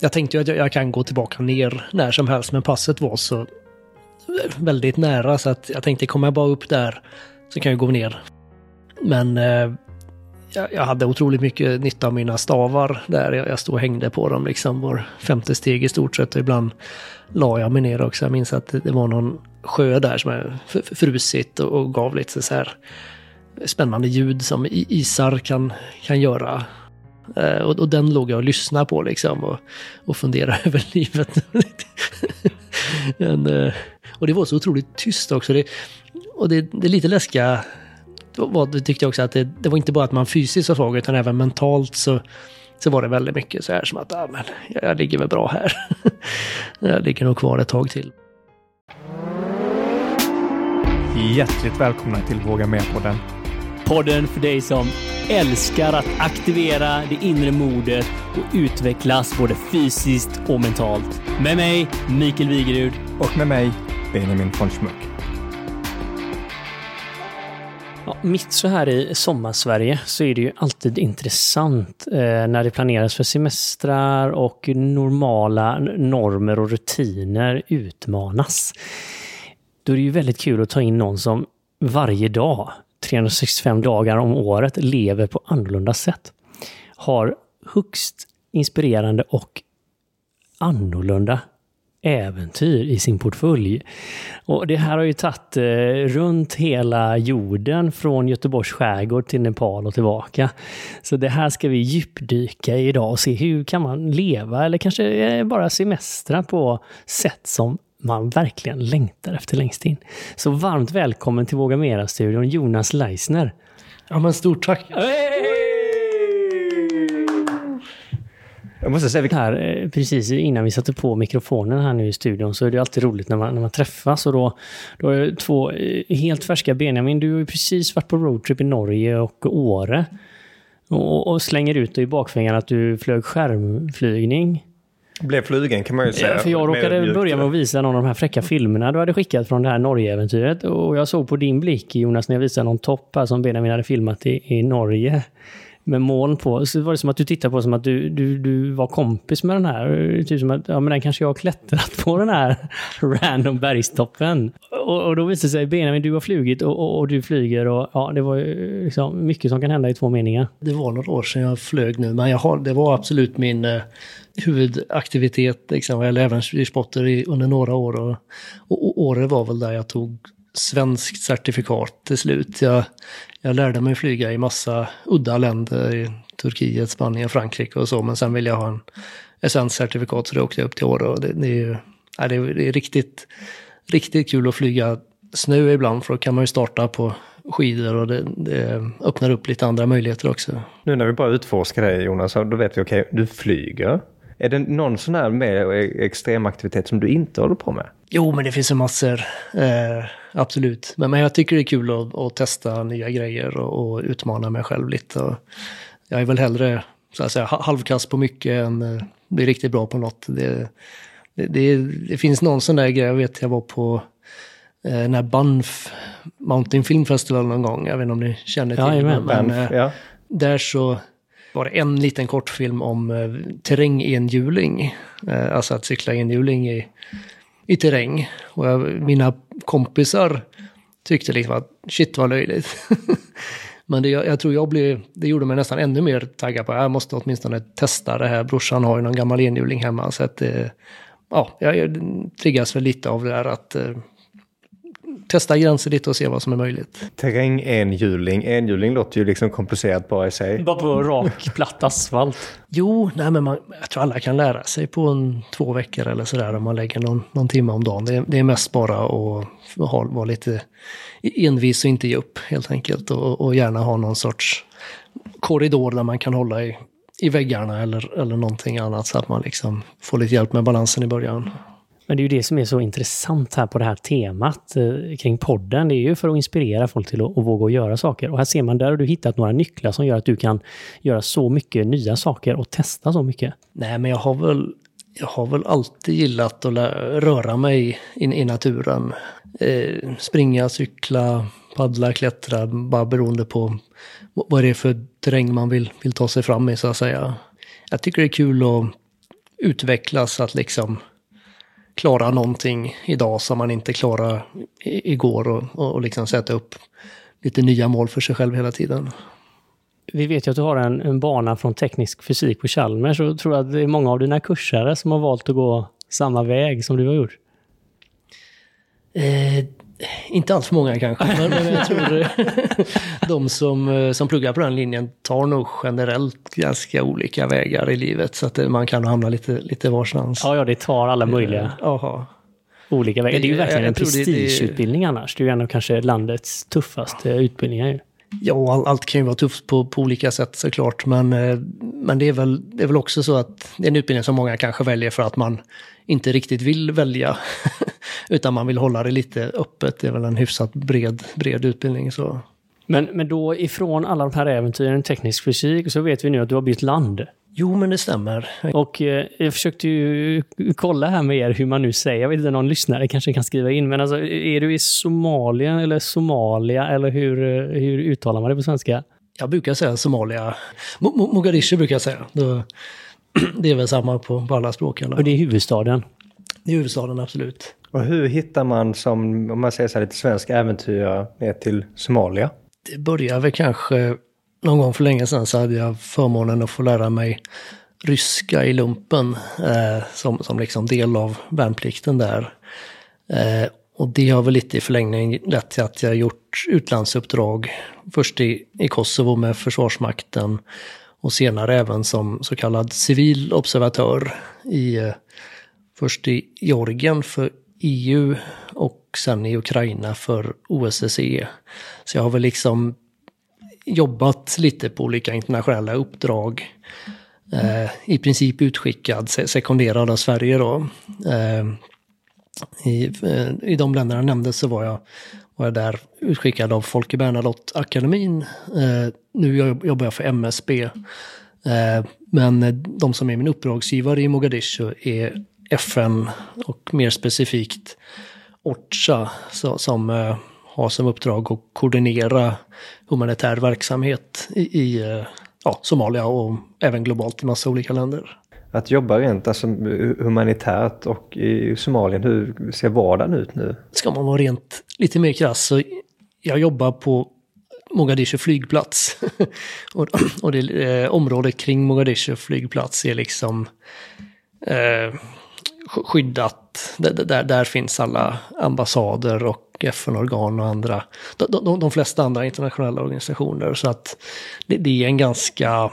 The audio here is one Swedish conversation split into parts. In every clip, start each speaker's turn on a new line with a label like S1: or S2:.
S1: jag tänkte ju att jag, jag kan gå tillbaka ner när som helst, men passet var så väldigt nära så att jag tänkte kommer jag bara upp där så kan jag gå ner. Men eh, jag, jag, hade otroligt mycket nytta av mina stavar där. Jag, jag stod och hängde på dem liksom var femte steg i stort sett och ibland la jag mig ner också. Jag minns att det, det var någon sjö där som är frusit och, och gav lite så här spännande ljud som isar kan, kan göra. Eh, och, och, den låg jag och lyssnade på liksom och, och funderade över livet. Men, eh, och det var så otroligt tyst också. Det, och det, det är lite läskiga var, det tyckte jag också att det, det, var inte bara att man fysiskt var svag utan även mentalt så, så var det väldigt mycket så här som att ah, men, jag, jag ligger väl bra här. jag ligger nog kvar ett tag till.
S2: Hjärtligt välkomna till Våga Med-podden.
S3: Podden för dig som älskar att aktivera det inre modet och utvecklas både fysiskt och mentalt. Med mig, Mikael Wigerud.
S2: Och med mig, Benjamin von Schmuck.
S3: Ja, mitt så här i sommarsverige så är det ju alltid intressant eh, när det planeras för semestrar och normala normer och rutiner utmanas. Då är det ju väldigt kul att ta in någon som varje dag 365 dagar om året lever på annorlunda sätt. Har högst inspirerande och annorlunda äventyr i sin portfölj. Och det här har ju tagit eh, runt hela jorden från Göteborgs skärgård till Nepal och tillbaka. Så det här ska vi djupdyka i idag och se hur kan man leva eller kanske eh, bara semestra på sätt som man verkligen längtar efter längst in. Så varmt välkommen till Våga Mera-studion, Jonas Leisner.
S1: Ja men stort tack!
S3: Jag måste säga här, eh, precis innan vi satte på mikrofonen här nu i studion så är det alltid roligt när man, när man träffas och då, då är två eh, helt färska Benjamin, du har ju precis varit på roadtrip i Norge och Åre och, och slänger ut dig i bakfängan att du flög skärmflygning.
S2: Blev flygen kan man ju säga.
S3: För jag råkade börja med att visa någon av de här fräcka filmerna du hade skickat från det här Norge-äventyret. Och jag såg på din blick Jonas när jag visade någon topp här som Benjamin hade filmat i, i Norge med moln på. Så var det som att du tittade på som att du, du, du var kompis med den här. Typ som att, ja men den kanske jag har klättrat på den här random bergstoppen. Och, och då visade det sig, Benjamin, du har flugit och, och, och, du flyger och ja, det var ju liksom mycket som kan hända i två meningar.
S1: Det var några år sedan jag flög nu, men jag har, det var absolut min eh, huvudaktivitet, liksom, eller även spotter under några år. Och, och, och året var väl där jag tog svenskt certifikat till slut. Jag, jag lärde mig flyga i massa udda länder, i Turkiet, Spanien, Frankrike och så, men sen ville jag ha en, ett svenskt certifikat så då åkte jag upp till Åre. Och det, det, är ju, ja, det, är, det är riktigt, riktigt kul att flyga snö ibland för då kan man ju starta på skidor och det, det, öppnar upp lite andra möjligheter också.
S2: Nu när vi bara utforskar det Jonas, då vet vi okej, okay, du flyger. Är det någon sån här mer extrem aktivitet som du inte håller på med?
S1: Jo, men det finns ju massor. Eh, absolut. Men, men jag tycker det är kul att, att testa nya grejer och, och, utmana mig själv lite. Och jag är väl hellre så att säga, halvkass på mycket än uh, bli riktigt bra på något. Det, det, det, det, finns någon sån där grej, jag vet jag var på eh, den här Banff Mountain Film Festival någon gång. Jag vet inte om ni känner till
S3: ja,
S1: det. Men, Banff, eh, ja. där så var det en liten kortfilm om eh, terrängenhjuling. Eh, alltså att cykla enhjuling i, i terräng. Och jag, mina kompisar tyckte liksom att shit vad löjligt. Men det, jag tror jag blev, det gjorde mig nästan ännu mer taggad på, jag måste åtminstone testa det här. Brorsan har ju någon gammal enhjuling hemma så att eh, ja, jag triggas väl lite av det där att eh, testa gränser lite och se vad som är möjligt.
S2: Terräng enhjuling. Enhjuling låter ju liksom komplicerat bara i sig.
S3: Bara på rak, platt asfalt.
S1: Jo, nej men man, jag tror alla kan lära sig på en, två veckor eller sådär om man lägger någon, någon timme om dagen. Det, det är mest bara att ha, vara lite envis och inte ge upp helt enkelt. Och, och gärna ha någon sorts korridor där man kan hålla i, i väggarna eller, eller någonting annat så att man liksom får lite hjälp med balansen i början.
S3: Men det är ju det som är så intressant här på det här temat eh, kring podden. Det är ju för att inspirera folk till att, att våga göra saker. Och här ser man, där har du hittat några nycklar som gör att du kan göra så mycket nya saker och testa så mycket.
S1: Nej, men jag har väl, jag har väl alltid gillat att röra mig i, i naturen. Eh, springa, cykla, paddla, klättra, bara beroende på vad det är för terräng man vill, vill ta sig fram i så att säga. Jag tycker det är kul att utvecklas att liksom klara någonting idag som man inte klarade igår och, och, och liksom sätta upp lite nya mål för sig själv hela tiden.
S3: Vi vet ju att du har en, en bana från teknisk fysik på Chalmers och tror att det är många av dina kursare som har valt att gå samma väg som du har gjort?
S1: Eh, inte alls för många kanske, men, men jag tror de som, eh, som pluggar på den linjen tar nog generellt ganska olika vägar i livet. Så att man kan hamna lite, lite varstans.
S3: Ja, ja, det tar alla möjliga
S1: eh, Aha.
S3: olika vägar. Det är ju verkligen en prestigeutbildning annars. Det är ju en av kanske landets tuffaste utbildningar.
S1: Ja, all, allt kan ju vara tufft på, på olika sätt såklart. Men, eh, men det, är väl, det är väl också så att det är en utbildning som många kanske väljer för att man inte riktigt vill välja. utan man vill hålla det lite öppet. Det är väl en hyfsat bred, bred utbildning. Så.
S3: Men, men då ifrån alla de här äventyren, teknisk fysik, så vet vi nu att du har bytt land.
S1: Jo, men det stämmer.
S3: Och eh, jag försökte ju kolla här med er hur man nu säger. Jag vet inte, någon lyssnare kanske kan skriva in. Men alltså, är du i Somalia eller Somalia eller hur, hur uttalar man det på svenska?
S1: Jag brukar säga Somalia. Mogadishu brukar jag säga. Det är väl samma på, på alla språk. Eller?
S3: Och det är huvudstaden?
S1: Det är huvudstaden, absolut.
S2: Och hur hittar man som, om man säger så här, lite svensk äventyrare ner till Somalia?
S1: Det börjar väl kanske någon gång för länge sedan så hade jag förmånen att få lära mig ryska i lumpen eh, som, som liksom del av värnplikten där. Eh, och det har väl lite i förlängningen lett till att jag gjort utlandsuppdrag. Först i, i Kosovo med Försvarsmakten och senare även som så kallad civil observatör i eh, först i Georgien för EU och sen i Ukraina för OSSE. Så jag har väl liksom jobbat lite på olika internationella uppdrag. Eh, I princip utskickad, sekonderad av Sverige då. Eh, i, eh, I de länderna jag nämnde så var jag, var jag där utskickad av Folke Bernadotte-akademin. Eh, nu jobbar jag för MSB. Eh, men de som är min uppdragsgivare i Mogadishu är FN och mer specifikt OCHA så, som eh, har som uppdrag att koordinera humanitär verksamhet i, i eh, ja, Somalia och även globalt i massa olika länder.
S2: Att jobba rent alltså, humanitärt och i Somalien, hur ser vardagen ut nu?
S1: Ska man vara rent lite mer krass så jag jobbar på Mogadishu flygplats. och, och det eh, området kring Mogadishu flygplats är liksom eh, skyddat. Där, där, där, finns alla ambassader och FN-organ och andra. De, de, de, flesta andra internationella organisationer. Så att det, det är en ganska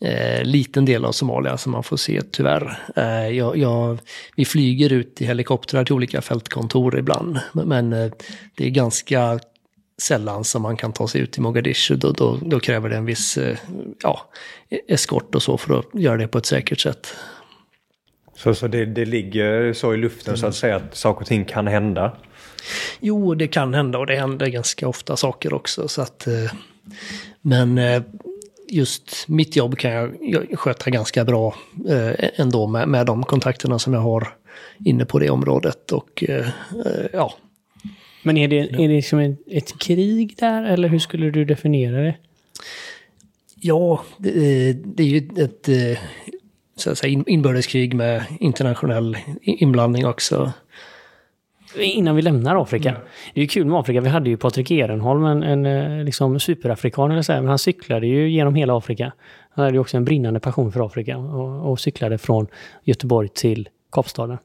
S1: eh, liten del av Somalia som man får se tyvärr. Eh, jag, jag, vi flyger ut i helikoptrar till olika fältkontor ibland. Men eh, det är ganska sällan som man kan ta sig ut till Mogadishu. Då, då, då kräver det en viss eh, ja, eskort och så för att göra det på ett säkert sätt.
S2: Så, så det, det ligger så i luften mm. så att säga att saker och ting kan hända?
S1: Jo, det kan hända och det händer ganska ofta saker också. Så att, eh, men eh, just mitt jobb kan jag sköta ganska bra eh, ändå med, med de kontakterna som jag har inne på det området. Och ja.
S3: Men är det, är det liksom ett krig där eller hur skulle du definiera det?
S1: Ja, det, det är ju ett så att säga, inbördeskrig med internationell inblandning också.
S3: Innan vi lämnar Afrika. Mm. Det är ju kul med Afrika. Vi hade ju Patrik Ehrenholm, en, en eh, liksom superafrikan, eller så här, men han cyklade ju genom hela Afrika. Han hade ju också en brinnande passion för Afrika och, och cyklade från Göteborg till Kapstaden.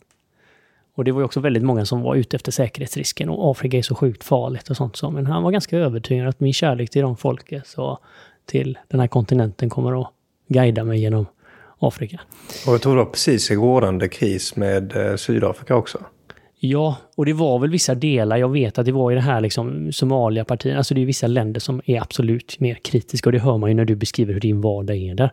S3: Och det var ju också väldigt många som var ute efter säkerhetsrisken och Afrika är så sjukt farligt och sånt. Så. Men han var ganska övertygad att min kärlek till de folket och till den här kontinenten kommer att guida mig genom Afrika.
S2: Och jag tror det var precis i rådande kris med eh, Sydafrika också.
S3: Ja, och det var väl vissa delar. Jag vet att det var i det här liksom Somalia-partiet. Alltså det är vissa länder som är absolut mer kritiska och det hör man ju när du beskriver hur din vardag är där.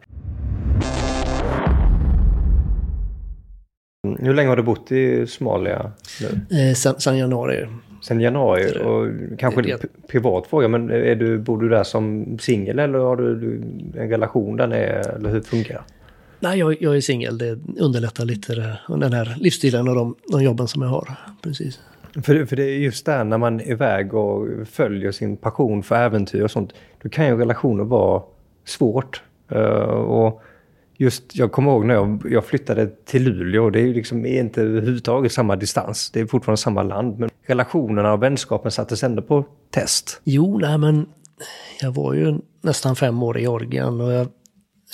S2: Mm, hur länge har du bott i Somalia
S1: nu? Eh, sen, sen januari.
S2: Sen januari? Och kanske en privat fråga, men är du, bor du där som singel eller har du en relation där nere? Eller hur funkar det?
S1: Nej, jag, jag är singel. Det underlättar lite det, den här livsstilen och de, de jobben som jag har. Precis.
S2: För, för det är just där när man är iväg och följer sin passion för äventyr och sånt. Då kan ju relationer vara svårt. Uh, och just, jag kommer ihåg när jag, jag flyttade till Luleå. Det är ju liksom inte överhuvudtaget samma distans. Det är fortfarande samma land. Men relationerna och vänskapen sattes ändå på test.
S1: Jo, nej men jag var ju nästan fem år i Georgien och jag,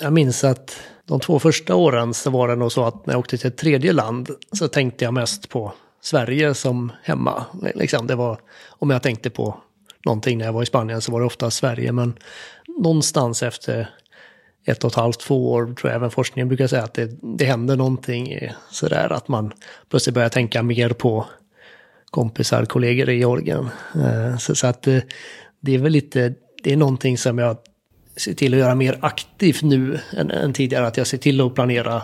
S1: jag minns att de två första åren så var det nog så att när jag åkte till ett tredje land så tänkte jag mest på Sverige som hemma. Liksom det var, om jag tänkte på någonting när jag var i Spanien så var det ofta Sverige. Men någonstans efter ett och ett halvt, två år tror jag även forskningen brukar säga att det, det händer någonting sådär att man plötsligt börjar tänka mer på kompisar, kollegor i Georgien. Eh, så, så att det, det är väl lite, det är någonting som jag ser till att göra mer aktivt nu än, än tidigare. Att jag ser till att planera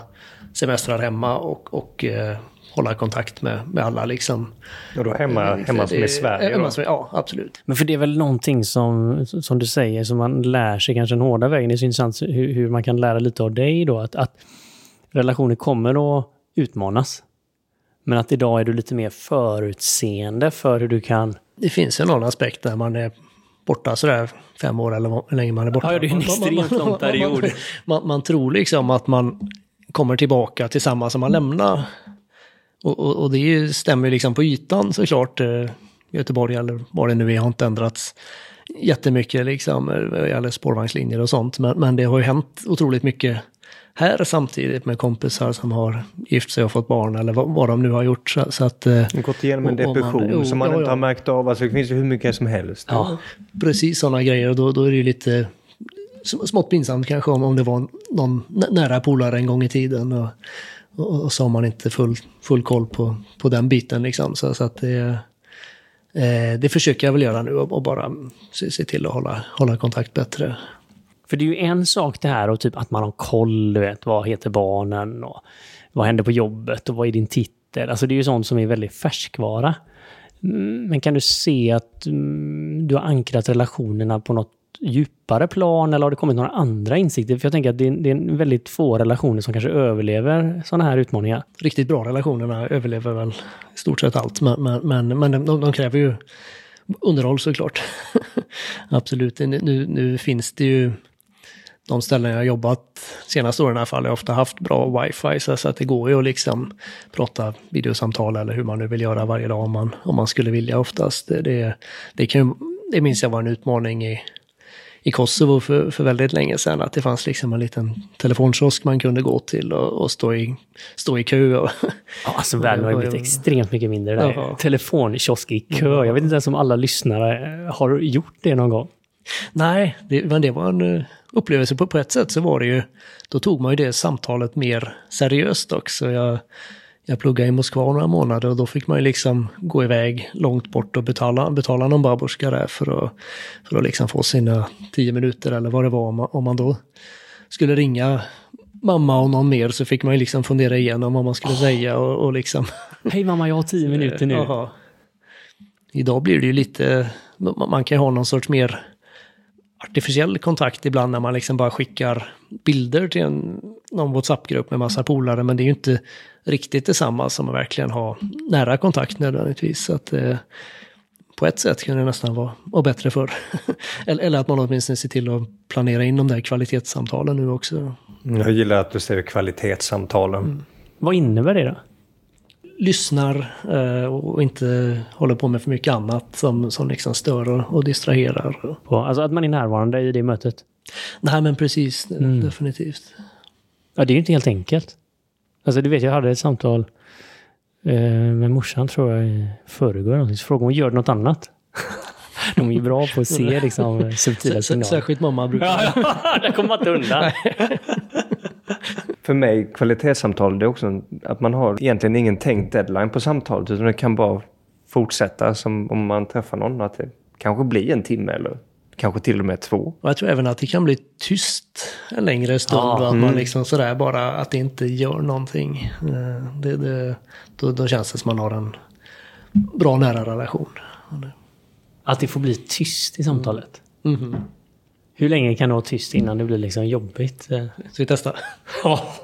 S1: semestrar hemma och, och eh, hålla kontakt med, med alla liksom.
S2: Och då hemma, eh, hemma som i Sverige?
S1: Hemma som, ja, absolut.
S3: Men för det är väl någonting som, som du säger, som man lär sig kanske den hårda vägen. Det är så intressant hur, hur man kan lära lite av dig då. Att, att relationer kommer att utmanas. Men att idag är du lite mer förutseende för hur du kan...
S1: Det finns en annan aspekt där man är borta sådär fem år eller hur länge man är borta.
S3: Ja, det är en extremt lång period.
S1: Man, man, man, tror liksom att man kommer tillbaka till samma som man lämnar. Och, och, och det stämmer liksom på ytan såklart. Eh, Göteborg eller vad det nu är har inte ändrats jättemycket liksom, eller spårvagnslinjer och sånt. Men, men det har ju hänt otroligt mycket här samtidigt med kompisar som har gift sig och fått barn eller vad, vad de nu har gjort. Så, så att,
S2: eh, gått igenom en depression man, som man ja, inte har märkt av. Alltså, det finns ju hur mycket som helst.
S1: Ja, precis sådana grejer. Och då, då är det ju lite smått pinsamt kanske om, om det var någon nära polare en gång i tiden. Och, och, och så har man inte full, full koll på, på den biten liksom. Så, så att det, eh, det försöker jag väl göra nu och, och bara se, se, till att hålla, hålla kontakt bättre.
S3: För det är ju en sak det här och typ att man har koll, du vet, vad heter barnen och vad händer på jobbet och vad är din titel? Alltså det är ju sånt som är väldigt färskvara. Mm, men kan du se att mm, du har ankrat relationerna på något djupare plan eller har det kommit några andra insikter? För jag tänker att det är, det är väldigt få relationer som kanske överlever sådana här utmaningar.
S1: Riktigt bra relationerna överlever väl i stort sett allt, men, men, men, men de, de kräver ju underhåll såklart. Absolut, nu, nu finns det ju de ställen jag har jobbat senaste åren i alla fall har jag ofta haft bra wifi så att det går ju att liksom prata videosamtal eller hur man nu vill göra varje dag om man, om man skulle vilja oftast. Det, det, det, kan, det minns jag var en utmaning i i Kosovo för, för väldigt länge sedan. Att det fanns liksom en liten telefonkiosk man kunde gå till och, och stå, i, stå i kö. Och,
S3: ja, alltså världen har ju blivit extremt mycket mindre där. Jaha. Telefonkiosk i kö. Jag vet inte ens om alla lyssnare har gjort det någon gång.
S1: Nej, det, men det var en eh, upplevelse. På, på ett sätt så var det ju, då tog man ju det samtalet mer seriöst också. Jag, jag pluggade i Moskva några månader och då fick man ju liksom gå iväg långt bort och betala, betala någon babuska där för att, för att liksom få sina tio minuter eller vad det var. Om man, om man då skulle ringa mamma och någon mer så fick man ju liksom fundera igenom vad man skulle oh. säga och, och liksom...
S3: Hej mamma, jag har tio minuter nu.
S1: Idag blir det ju lite, man kan ju ha någon sorts mer artificiell kontakt ibland när man liksom bara skickar bilder till en, någon WhatsApp-grupp med massa polare. Men det är ju inte riktigt detsamma som att verkligen ha nära kontakt nödvändigtvis. Så att, eh, på ett sätt kan det nästan vara, bättre för. eller, eller att man åtminstone ser till att planera in de där kvalitetssamtalen nu också.
S2: Jag gillar att du säger kvalitetssamtalen. Mm.
S3: Vad innebär det då?
S1: Lyssnar eh, och inte håller på med för mycket annat som, som liksom stör och, distraherar.
S3: Alltså att man är närvarande i det mötet?
S1: Nej men precis, mm. definitivt.
S3: Ja det är ju inte helt enkelt. Alltså du vet jag hade ett samtal eh, med morsan tror jag i förrgår. Så frågade hon, gör du något annat? De är ju bra på att se liksom, subtila signaler.
S1: Särskilt mamma brukar...
S3: ja, där kommer man inte undan.
S2: För mig, kvalitetssamtal, det är också att man har egentligen ingen tänkt deadline på samtalet. Utan det kan bara fortsätta som om man träffar någon. Att det kanske blir en timme eller kanske till och med två.
S1: Och jag tror även att det kan bli tyst en längre stund. Ja, att mm. man liksom sådär bara, att det inte gör någonting. Eh, det, det, då, då känns det som man har en bra nära relation.
S3: Att det får bli tyst i samtalet?
S1: Mm. Mm.
S3: Hur länge kan det vara tyst innan det blir liksom jobbigt? Ska
S1: vi testa?
S3: Ja.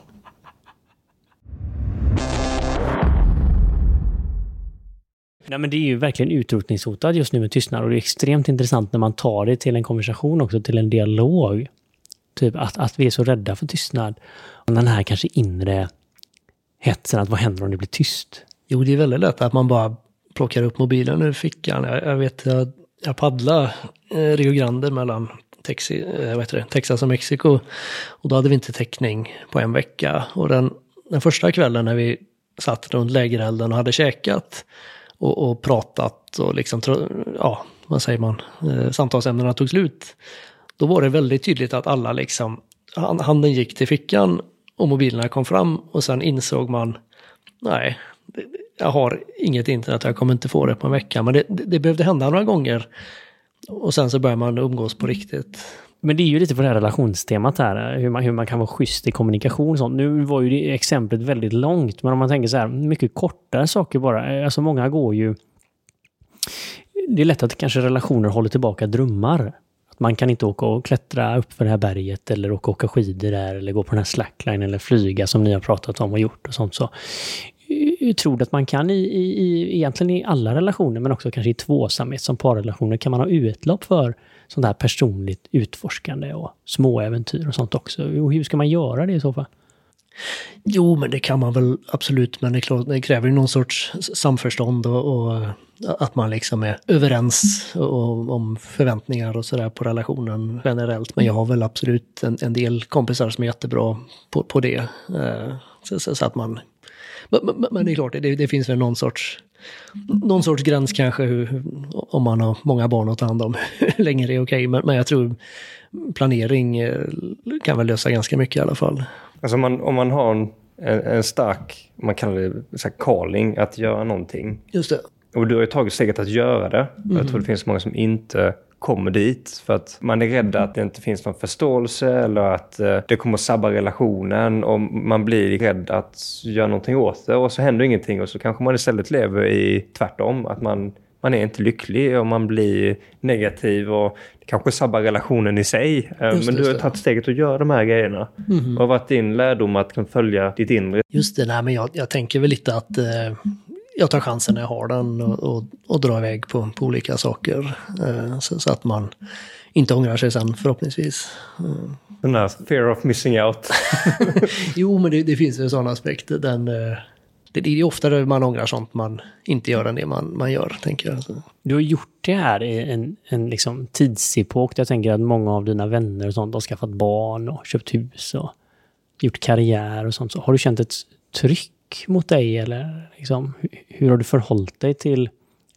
S3: Nej, men det är ju verkligen utrotningshotat just nu med tystnad och det är extremt intressant när man tar det till en konversation också, till en dialog. Typ att, att vi är så rädda för tystnad. Och den här kanske inre hetsen att vad händer om det blir tyst?
S1: Jo, det är väldigt lätt att man bara plockar upp mobilen ur fickan. Jag, jag vet, jag, jag paddlade eh, Rio Grande mellan Texi, eh, vad heter det, Texas och Mexiko. Och då hade vi inte täckning på en vecka. Och den, den första kvällen när vi satt runt lägerelden och hade käkat och, och pratat och liksom, ja, vad säger man, eh, samtalsämnena tog slut. Då var det väldigt tydligt att alla liksom, handen gick till fickan och mobilerna kom fram och sen insåg man, nej, jag har inget internet, jag kommer inte få det på en vecka. Men det, det behövde hända några gånger. Och sen så börjar man umgås på riktigt.
S3: Men det är ju lite på det här relationstemat här, hur man, hur man kan vara schysst i kommunikation och sånt. Nu var ju det exemplet väldigt långt, men om man tänker så här, mycket kortare saker bara. Eh, alltså många går ju... Det är lätt att kanske relationer håller tillbaka drömmar. Att man kan inte åka och klättra upp för det här berget eller åka, åka skidor där eller gå på den här slackline eller flyga som ni har pratat om och gjort och sånt. Så jag tror att man kan i, i, egentligen i alla relationer, men också kanske i tvåsamhet som parrelationer, kan man ha utlopp för sånt här personligt utforskande och små äventyr och sånt också. Och hur ska man göra det i så fall?
S1: Jo, men det kan man väl absolut, men det, klart, det kräver ju någon sorts samförstånd och, och att man liksom är överens och, om förväntningar och sådär på relationen generellt. Men jag har väl absolut en, en del kompisar som är jättebra på, på det. Eh, så, så, så, att man... Men, men det är klart, det, det finns väl någon sorts någon sorts gräns kanske hur, om man har många barn att ta hand om, hur länge det är okej. Okay. Men, men jag tror planering eh, kan väl lösa ganska mycket i alla fall.
S2: Alltså om man, om man har en, en stark, man kallar det så calling, att göra någonting.
S1: Just det.
S2: Och du har ju tagit steget att göra det. Mm. Jag tror det finns många som inte kommer dit. För att man är rädd att det inte finns någon förståelse eller att eh, det kommer att sabba relationen. Och man blir rädd att göra någonting åt det och så händer ingenting. Och så kanske man istället lever i tvärtom. Att man, man är inte lycklig och man blir negativ och det kanske sabbar relationen i sig. Eh, just Men du har tagit steget att göra de här grejerna. Mm. Vad har varit din lärdom att följa ditt inre?
S1: Just det, nej, men jag, jag tänker väl lite att eh, jag tar chansen när jag har den och, och, och drar iväg på, på olika saker. Eh, så, så, att man inte ångrar sig sen förhoppningsvis.
S2: Eh. Den där fear of missing out.
S1: jo, men det, det finns ju sådana aspekter. Den, eh, det, det är oftare man ångrar sånt man inte gör än det man, man gör, tänker jag.
S3: Du har gjort det här i en, en liksom tidsepok. Jag tänker att många av dina vänner och sånt har skaffat barn och köpt hus och gjort karriär och sånt. Så har du känt ett tryck mot dig? Eller liksom, hur har du förhållit dig till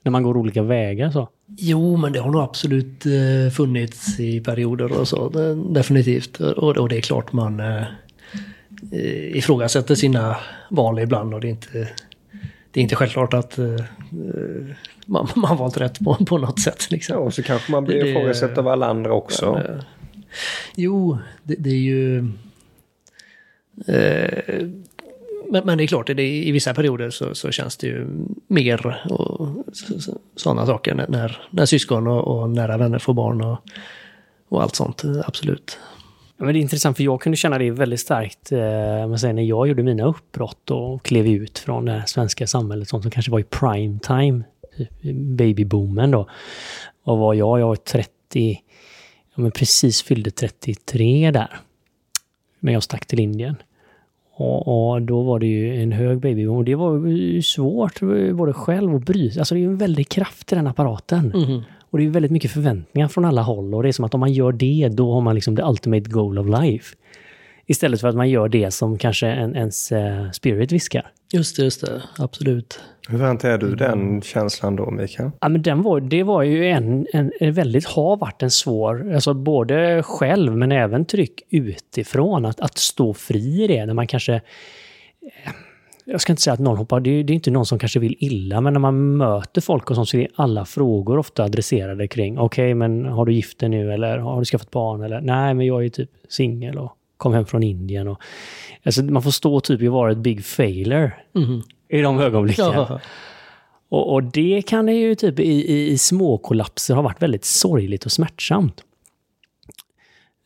S3: när man går olika vägar? Så?
S1: Jo, men det har nog absolut eh, funnits i perioder och så. Definitivt. Och, och det är klart man eh, eh, ifrågasätter sina val ibland och det är inte, det är inte självklart att eh, man, man valt rätt på, på något sätt. Liksom.
S2: Ja, och så kanske man blir ifrågasatt av alla andra också. Men, eh,
S1: jo, det, det, är ju... Eh, men, men, det är klart, det, i vissa perioder så, så känns det ju mer och sådana saker när, när, när syskon och, och, nära vänner får barn och, och allt sånt. Absolut.
S3: Ja, men det är intressant för jag kunde känna det väldigt starkt eh, man säger, när jag gjorde mina uppbrott och klev ut från det svenska samhället, sånt som kanske var i prime time, babyboomen då. Och var jag? Jag var 30, ja, men precis fyllde 33 där. Men jag stack till Indien. Och, och, då var det ju en hög babyboom. Och det var svårt både själv och bryta. Alltså det är ju en väldig kraft i den apparaten. Mm. Och det är väldigt mycket förväntningar från alla håll. Och det är som att om man gör det, då har man liksom the ultimate goal of life. Istället för att man gör det som kanske en, ens uh, spirit viskar.
S1: Just det, just det. Absolut.
S2: Hur hanterar du den känslan då, Mikael?
S3: Ja, men den var, det var ju en, en, en väldigt, har varit en svår, alltså både själv men även tryck utifrån, att, att stå fri i det när man kanske eh, jag ska inte säga att någon hoppar, det är, det är inte någon som kanske vill illa, men när man möter folk och sånt så är alla frågor ofta adresserade kring, okej, okay, men har du gift dig nu eller har du skaffat barn eller nej, men jag är typ singel och kom hem från Indien och alltså man får stå typ i vara ett big failure. Mm i de ögonblicken. Ja. Och, och, det kan ju typ i, i, i små kollapser ha varit väldigt sorgligt och smärtsamt.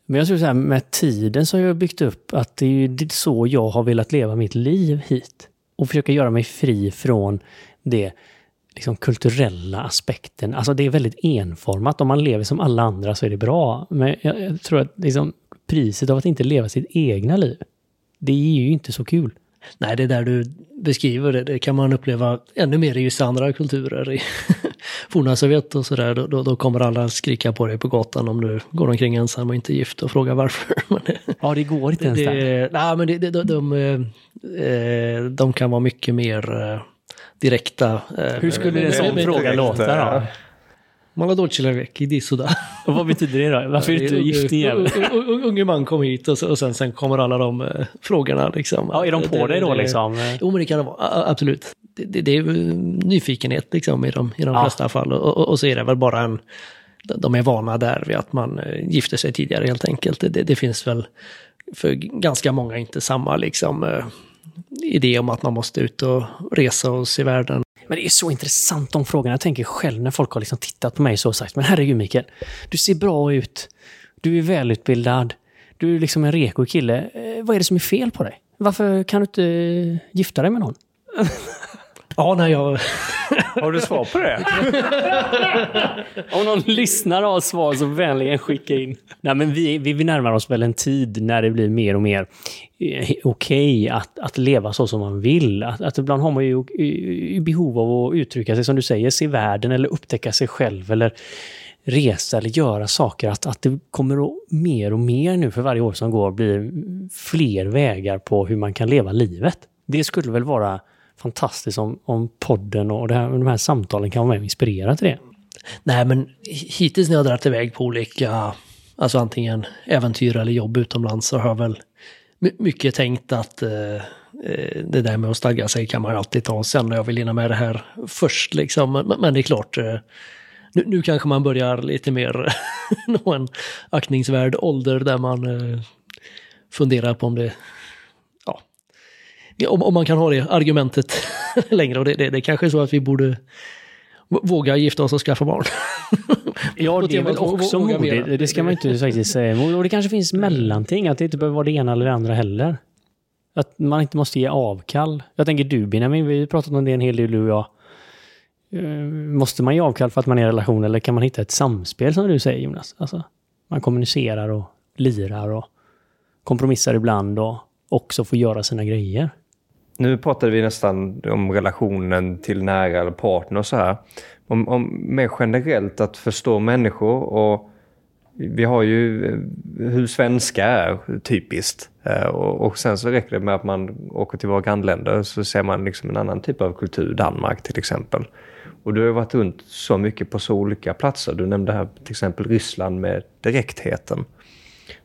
S3: Men jag tror så här, med tiden så har jag byggt upp att det är så jag har velat leva mitt liv hit. Och försöka göra mig fri från det liksom, kulturella aspekten. Alltså det är väldigt enformat. Om man lever som alla andra så är det bra. Men jag, jag tror att liksom, priset av att inte leva sitt egna liv, det är ju inte så kul.
S1: Nej, det där du beskriver, det, det kan man uppleva ännu mer i vissa andra kulturer. I forna Sovjet och sådär, då, då, då, kommer alla skrika på dig på gatan om du går omkring ensam och inte är gift och frågar varför.
S3: ja, det går inte ens
S1: där. Nej, men det, de, de, de, eh, de kan vara mycket mer eh, direkta.
S3: Eh, Hur skulle en sån fråga låta då?
S1: Молодой человек, иди сюда.
S3: Och vad betyder det då? Varför är du inte gift igen?
S1: Unge man kom hit och, och sen, sen kommer alla de uh, frågorna. Liksom.
S3: Ja, är de på det, dig då liksom?
S1: Jo, men det kan det vara. Absolut. Det, det, det är nyfikenhet liksom i de, i de ja. flesta fall. Och, och, och, så är det väl bara en... De är vana där vid att man uh, gifter sig tidigare helt enkelt. Det, det, finns väl för ganska många inte samma liksom, uh, idé om att man måste ut och resa och se världen.
S3: men det är så intressant de frågorna. Jag tänker själv när folk har liksom tittat på mig så och sagt, men herregud Mikael, du ser bra ut. Du är välutbildad. Du är liksom en reko kille. Eh, vad är det som är fel på dig? Varför kan du inte eh, gifta dig med någon?
S1: Ja, nej, jag...
S2: Har du svar på det?
S3: Om någon lyssnar och har svar så vänligen skicka in. Nej, men vi, vi, vi närmar oss väl en tid när det blir mer och mer eh, okej okay att, att leva så som man vill. Att, att ibland har man ju i behov av att uttrycka sig, som du säger, se världen eller upptäcka sig själv eller resa eller göra saker. Att, att det kommer att mer och mer nu för varje år som går blir fler vägar på hur man kan leva livet. Det skulle väl vara fantastiskt om, om podden och det här, de här samtalen kan vara med och inspirera till det.
S1: Nej, men hittills när jag har dragit iväg på olika, alltså antingen äventyr eller jobb utomlands så har jag väl mycket tänkt att eh, eh, det där med att stagga sig kan man alltid ta sen när jag vill hinna med det här först liksom. Men, men det är klart, eh, nu, nu, kanske man börjar lite mer nå en aktningsvärd ålder där man eh, funderar på om det om, om man kan ha det argumentet längre. Och det, det, det kanske är så att vi borde våga gifta oss och skaffa barn.
S3: ja, det är väl också modigt. Det ska man inte faktiskt säga. Och det kanske finns mellanting, att det inte behöver vara det ena eller det andra heller. Att man inte måste ge avkall. Jag tänker du Benjamin, vi har pratat om det en hel del du och jag. Eh, måste man ge avkall för att man är i relation eller kan man hitta ett samspel som du säger Jonas? Alltså, man kommunicerar och lirar och kompromissar ibland och också får göra sina grejer.
S2: Nu pratade vi nästan om relationen till nära eller partner och så här. Om, om mer generellt att förstå människor och vi har ju eh, hur svenska är typiskt. Eh, och, och, sen så räcker det med att man åker till våra grannländer så ser man liksom en annan typ av kultur, Danmark till exempel. Och du har varit runt så mycket på så olika platser. Du nämnde här till exempel Ryssland med direktheten.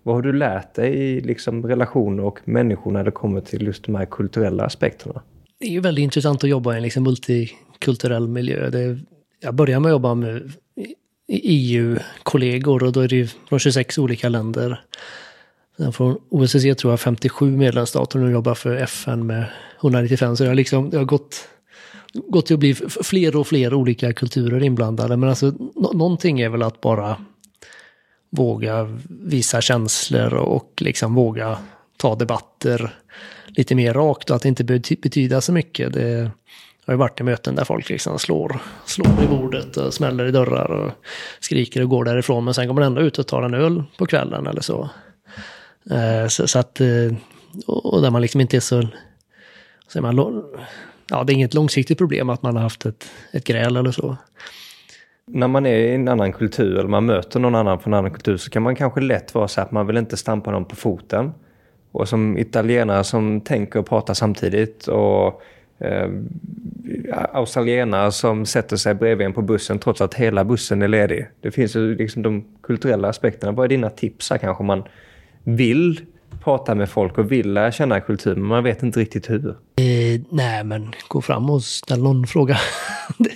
S2: Vad har du lärt dig i liksom relationer och människor när det kommer till just de här kulturella aspekterna?
S1: Det är ju väldigt intressant att jobba i en liksom multikulturell miljö. Det, jag började med att jobba med EU-kollegor och då är det ju från 26 olika länder. Sen från OSSE tror jag 57 medlemsstater och nu jobbar för FN med 195. Så jag, liksom, det har gått, gått till att bli fler och fler olika kulturer inblandade. Men alltså någonting är väl att bara våga visa känslor och liksom våga ta debatter lite mer rakt och att det inte betyda så mycket. Det har ju varit i möten där folk liksom slår, slår i bordet och smäller i dörrar och skriker och går därifrån men sen går man ändå ut och tar en öl på kvällen eller så. Eh, så, så att, eh, och där man liksom inte är så, så är man, ja det är inget långsiktigt problem att man har haft ett, ett gräl eller så
S2: när man är i en annan kultur eller man möter någon annan från en annan kultur så kan man kanske lätt vara så att man vill inte stampa någon på foten. Och som italienare som tänker och pratar samtidigt och eh, australienare som sätter sig bredvid en på bussen trots att hela bussen är ledig. Det finns ju liksom de kulturella aspekterna. Vad är dina tips här kanske man vill prata med folk och vill lära känna kultur, men man vet inte riktigt hur.
S1: Eh, nej, men gå fram och ställ någon fråga.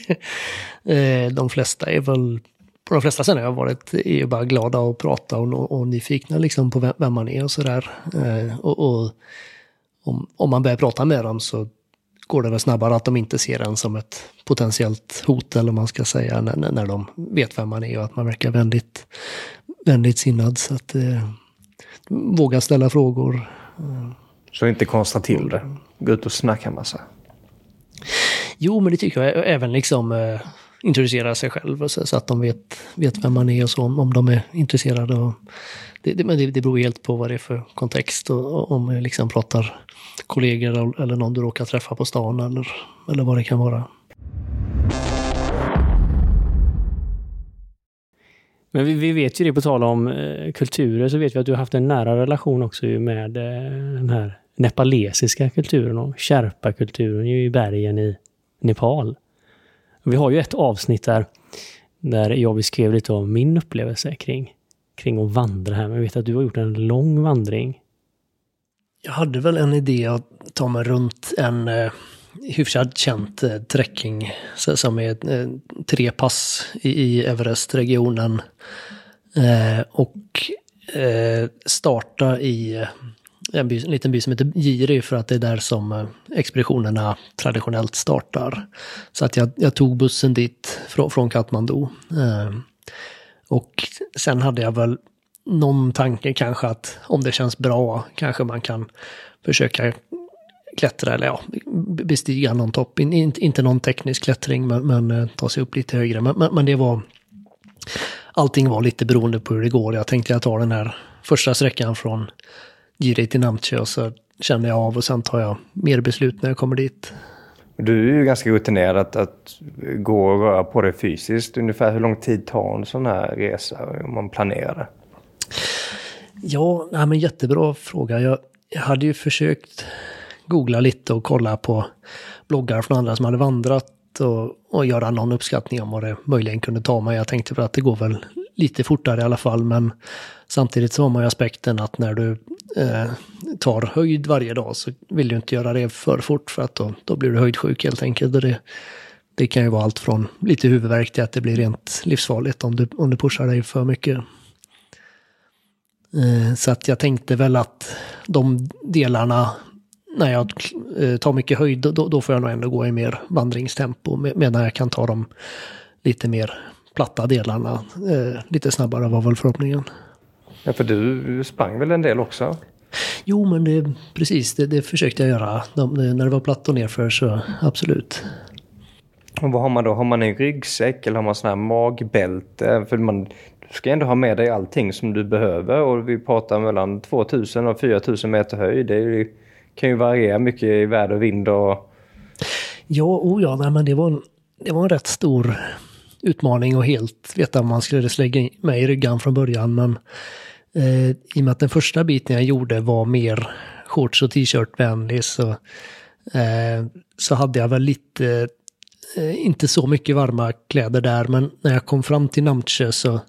S1: eh, de flesta är väl, på de flesta ställen jag har varit, är ju bara glada att prata och, och nyfikna liksom på vem, vem man är och sådär. Eh, och, och om, om man börjar prata med dem så går det väl snabbare att de inte ser en som ett potentiellt hot, eller man ska säga, när, när de vet vem man är och att man verkar väldigt, väldigt sinnad. Så att, eh, våga ställa frågor.
S2: Så inte konstra till det. Gå ut och snacka massa.
S1: Jo, men det tycker jag. Även liksom eh, introducera sig själv så, så, att de vet, vet vem man är och så, om, om de är intresserade. Och det, det, men det, det beror helt på vad det är för kontext. Och, och om vi liksom pratar kollegor eller någon du råkar träffa på stan eller, eller vad det kan vara.
S3: Men vi, vi, vet ju det, på tal om eh, kulturer, så vet vi att du har haft en nära relation också med eh, den här nepalesiska kulturen och sherpa-kulturen i bergen i Nepal. Vi har ju ett avsnitt där, där jag beskrev lite av min upplevelse kring, kring att vandra här. Men jag vet att du har gjort en lång vandring.
S1: Jag hade väl en idé att ta mig runt en eh, hyfsat känt eh, trekking som är eh, tre pass i, i Everest-regionen. Eh, och eh, starta i eh, en, by, en liten by som heter Giri för att det är där som eh, expeditionerna traditionellt startar. Så att jag, jag tog bussen dit från, från Katmandu. Eh, och sen hade jag väl någon tanke kanske att om det känns bra kanske man kan försöka klättra eller ja, bestiga någon topp. In, in, inte någon teknisk klättring men, men eh, ta sig upp lite högre. Men, men, men, det var... Allting var lite beroende på hur det går. Jag tänkte jag tar den här första sträckan från Giri till Namche och så känner jag av och sen tar jag mer beslut när jag kommer dit.
S2: Du är ju ganska rutinerad att, att gå och röra på dig fysiskt. Ungefär hur lång tid tar en sån här resa om man planerar det?
S1: Ja, nej, men jättebra fråga. Jag, jag hade ju försökt googla lite och kolla på bloggar från andra som hade vandrat och, och göra någon uppskattning om vad det möjligen kunde ta mig. Jag tänkte för att det går väl lite fortare i alla fall, men samtidigt så har man ju aspekten att när du eh, tar höjd varje dag så vill du inte göra det för fort för att då, då blir du höjdsjuk helt enkelt. Och det, det kan ju vara allt från lite huvudvärk till att det blir rent livsfarligt om du, om du pushar dig för mycket. Eh, så att jag tänkte väl att de delarna när jag eh, tar mycket höjd, då, då får jag nog ändå gå i mer vandringstempo medan jag kan ta de lite mer platta delarna eh, lite snabbare var väl förhoppningen.
S2: Ja, för du sprang väl en del också?
S1: Jo, men det, precis, det, det försökte jag göra. De, när det var platt och nerför så absolut.
S2: Och vad har man då? Har man en ryggsäck eller har man sån här magbälte? För man, du ska ändå ha med dig allting som du behöver och vi pratar mellan 2000 och 4000 meter höjd. Det kan ju variera mycket i väder och vind och...
S1: Ja, oh ja, nej, men det var, en, det var en rätt stor utmaning att helt veta om man skulle slägga mig i ryggan från början. Men eh, i och med att den första biten jag gjorde var mer shorts och t-shirt-vänlig så, eh, så hade jag väl lite, eh, inte så mycket varma kläder där, men när jag kom fram till Namche så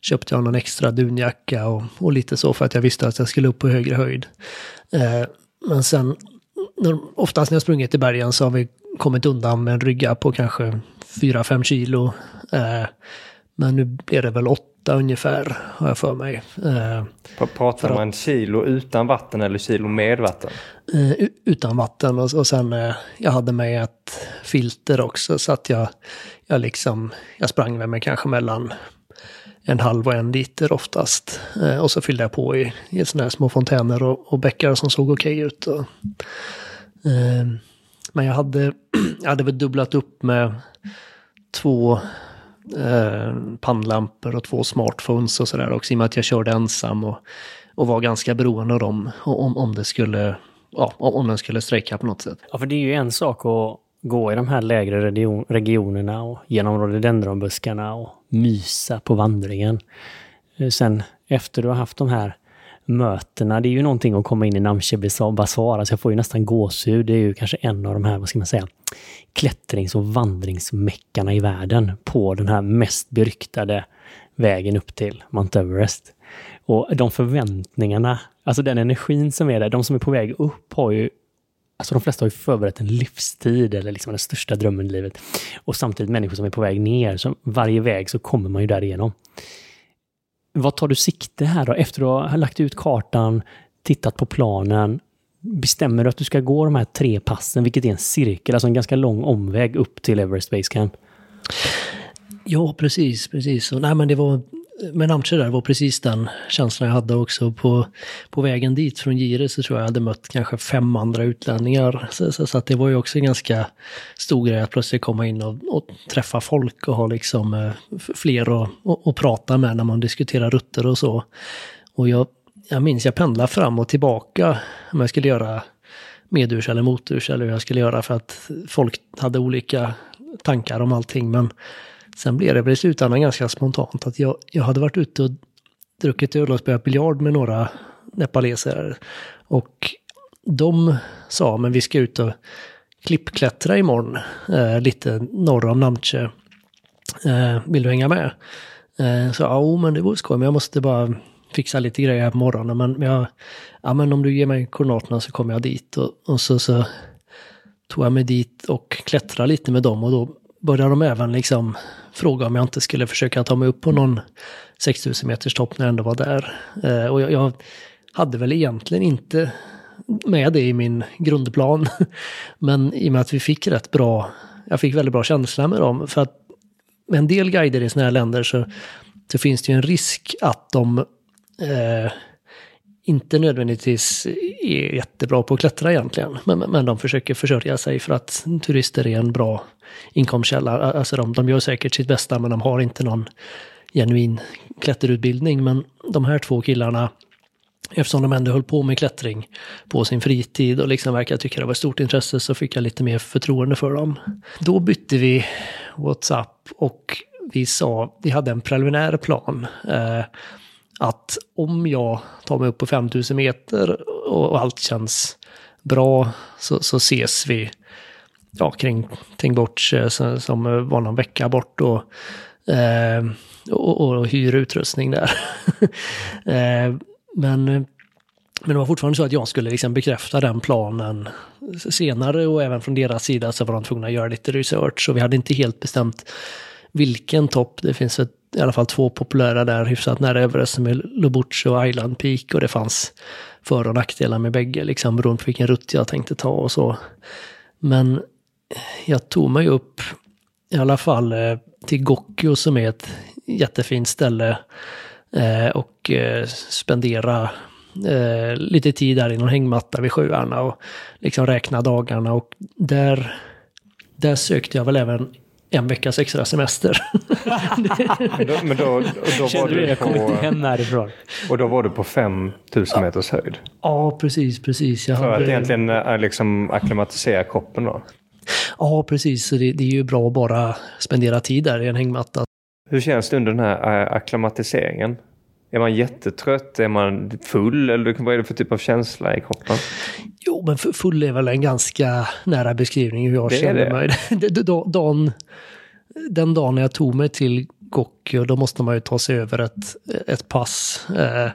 S1: köpte jag någon extra dunjacka och, och lite så för att jag visste att jag skulle upp på högre höjd. Eh, men sen, när, oftast när jag sprungit i bergen så har vi kommit undan med en rygga på kanske 4-5 kilo. Eh, men nu blir det väl 8 ungefär, har jag för mig. Eh,
S2: Pratar för man att, kilo utan vatten eller kilo med vatten?
S1: Eh, utan vatten och, och sen eh, jag hade med ett filter också så att jag, jag liksom, jag sprang med mig kanske mellan en halv och en liter oftast. Eh, och så fyllde jag på i, i sådana här små fontäner och, och bäckar som såg okej okay ut. Och, eh, men jag hade, jag hade väl dubblat upp med två eh, pannlampor och två smartphones och sådär också i och med att jag körde ensam och, och var ganska beroende av dem om, om det skulle, ja, om den skulle strejka på något sätt.
S3: Ja, för det är ju en sak att gå i de här lägre region, regionerna och genom rhododendronbuskarna och mysa på vandringen. Eh, sen efter du har haft de här mötena, det är ju någonting att komma in i Namche Bazaar, alltså jag får ju nästan gåshud. Det är ju kanske en av de här, vad ska man säga, klättrings och vandringsmeckarna i världen på den här mest beryktade vägen upp till Mount Everest. Och de förväntningarna, alltså den energin som är där, de som är på väg upp har ju Alltså de flesta har ju förberett en livstid eller liksom den största drömmen i livet. Och samtidigt människor som är på väg ner. Så varje väg så kommer man ju därigenom. Vad tar du sikte här då? Efter att ha lagt ut kartan, tittat på planen, bestämmer du att du ska gå de här tre passen, vilket är en cirkel, alltså en ganska lång omväg upp till Everest Base Camp?
S1: Ja, precis, precis. Och, nej, men det var med Namche där var precis den känslan jag hade också. På, på vägen dit från Gire så tror jag jag hade mött kanske fem andra utlänningar. Så, så, så att det var ju också en ganska stor grej att plötsligt komma in och, och träffa folk och ha liksom eh, fler att och, och prata med när man diskuterar rutter och så. Och jag, jag minns jag pendlade fram och tillbaka om jag skulle göra medurs eller moturs eller hur jag skulle göra för att folk hade olika tankar om allting. Men sen blev det väl i slutändan ganska spontant att jag, jag hade varit ute och druckit öl och spelat biljard med några nepaleser. Och de sa, men vi ska ut och klippklättra imorgon, eh, lite norr om Namche. Eh, vill du hänga med? Eh, så ja, men det vore skoj, men jag måste bara fixa lite grejer här på morgonen. Men, jag, ja, men om du ger mig koordinaterna så kommer jag dit. Och, och så, så tog jag mig dit och klättrade lite med dem. Och då började de även liksom fråga om jag inte skulle försöka ta mig upp på någon 6000 meters topp när jag ändå var där. Eh, och jag, jag, hade väl egentligen inte med det i min grundplan. Men i och med att vi fick rätt bra, jag fick väldigt bra känsla med dem. För att med en del guider i sådana här länder så, så finns det ju en risk att de eh, inte nödvändigtvis är jättebra på att klättra egentligen. Men, men de försöker försörja sig för att turister är en bra inkomstkälla. Alltså de, de gör säkert sitt bästa men de har inte någon genuin klätterutbildning. Men de här två killarna, eftersom de ändå höll på med klättring på sin fritid och liksom verkar tycka det var ett stort intresse så fick jag lite mer förtroende för dem. Då bytte vi WhatsApp och vi sa, vi hade en preliminär plan. Eh, att om jag tar mig upp på 5000 meter och allt känns bra så, så ses vi ja, kring Tingborch eh, som eh, var någon vecka bort och, eh, och, och hyr utrustning där. eh, men, men det var fortfarande så att jag skulle liksom bekräfta den planen senare och även från deras sida så var de tvungna att göra lite research och vi hade inte helt bestämt vilken topp. Det finns ett, i alla fall två populära där hyfsat nära Everest som är Lobuche och Island Peak och det fanns för och nackdelar med bägge liksom beroende på vilken rutt jag tänkte ta och så. Men jag tog mig upp i alla fall eh, till Gokyo som är ett jättefint ställe eh, och eh, spendera lite tid där i någon hängmatta vid sjöarna och liksom räkna dagarna och där, där sökte jag väl även en veckas extra semester.
S2: men då, men då, då var du,
S3: jag
S2: på...
S3: inte hem härifrån.
S2: Och då var du på 5000 meters höjd?
S1: Ja, precis, precis.
S2: Jag För hade... att egentligen liksom akklimatisera kroppen då?
S1: Ja, precis. Så det, det, är ju bra att bara spendera tid där i en hängmatta.
S2: Hur känns det under den här äh, akklimatiseringen? Är man jättetrött? Är man full? Eller vad är det för typ av känsla i kroppen?
S1: Jo, men full är väl en ganska nära beskrivning hur jag
S2: det
S1: känner mig. dagen, den dagen jag tog mig till Gokyo, då måste man ju ta sig över ett, ett pass. Eh,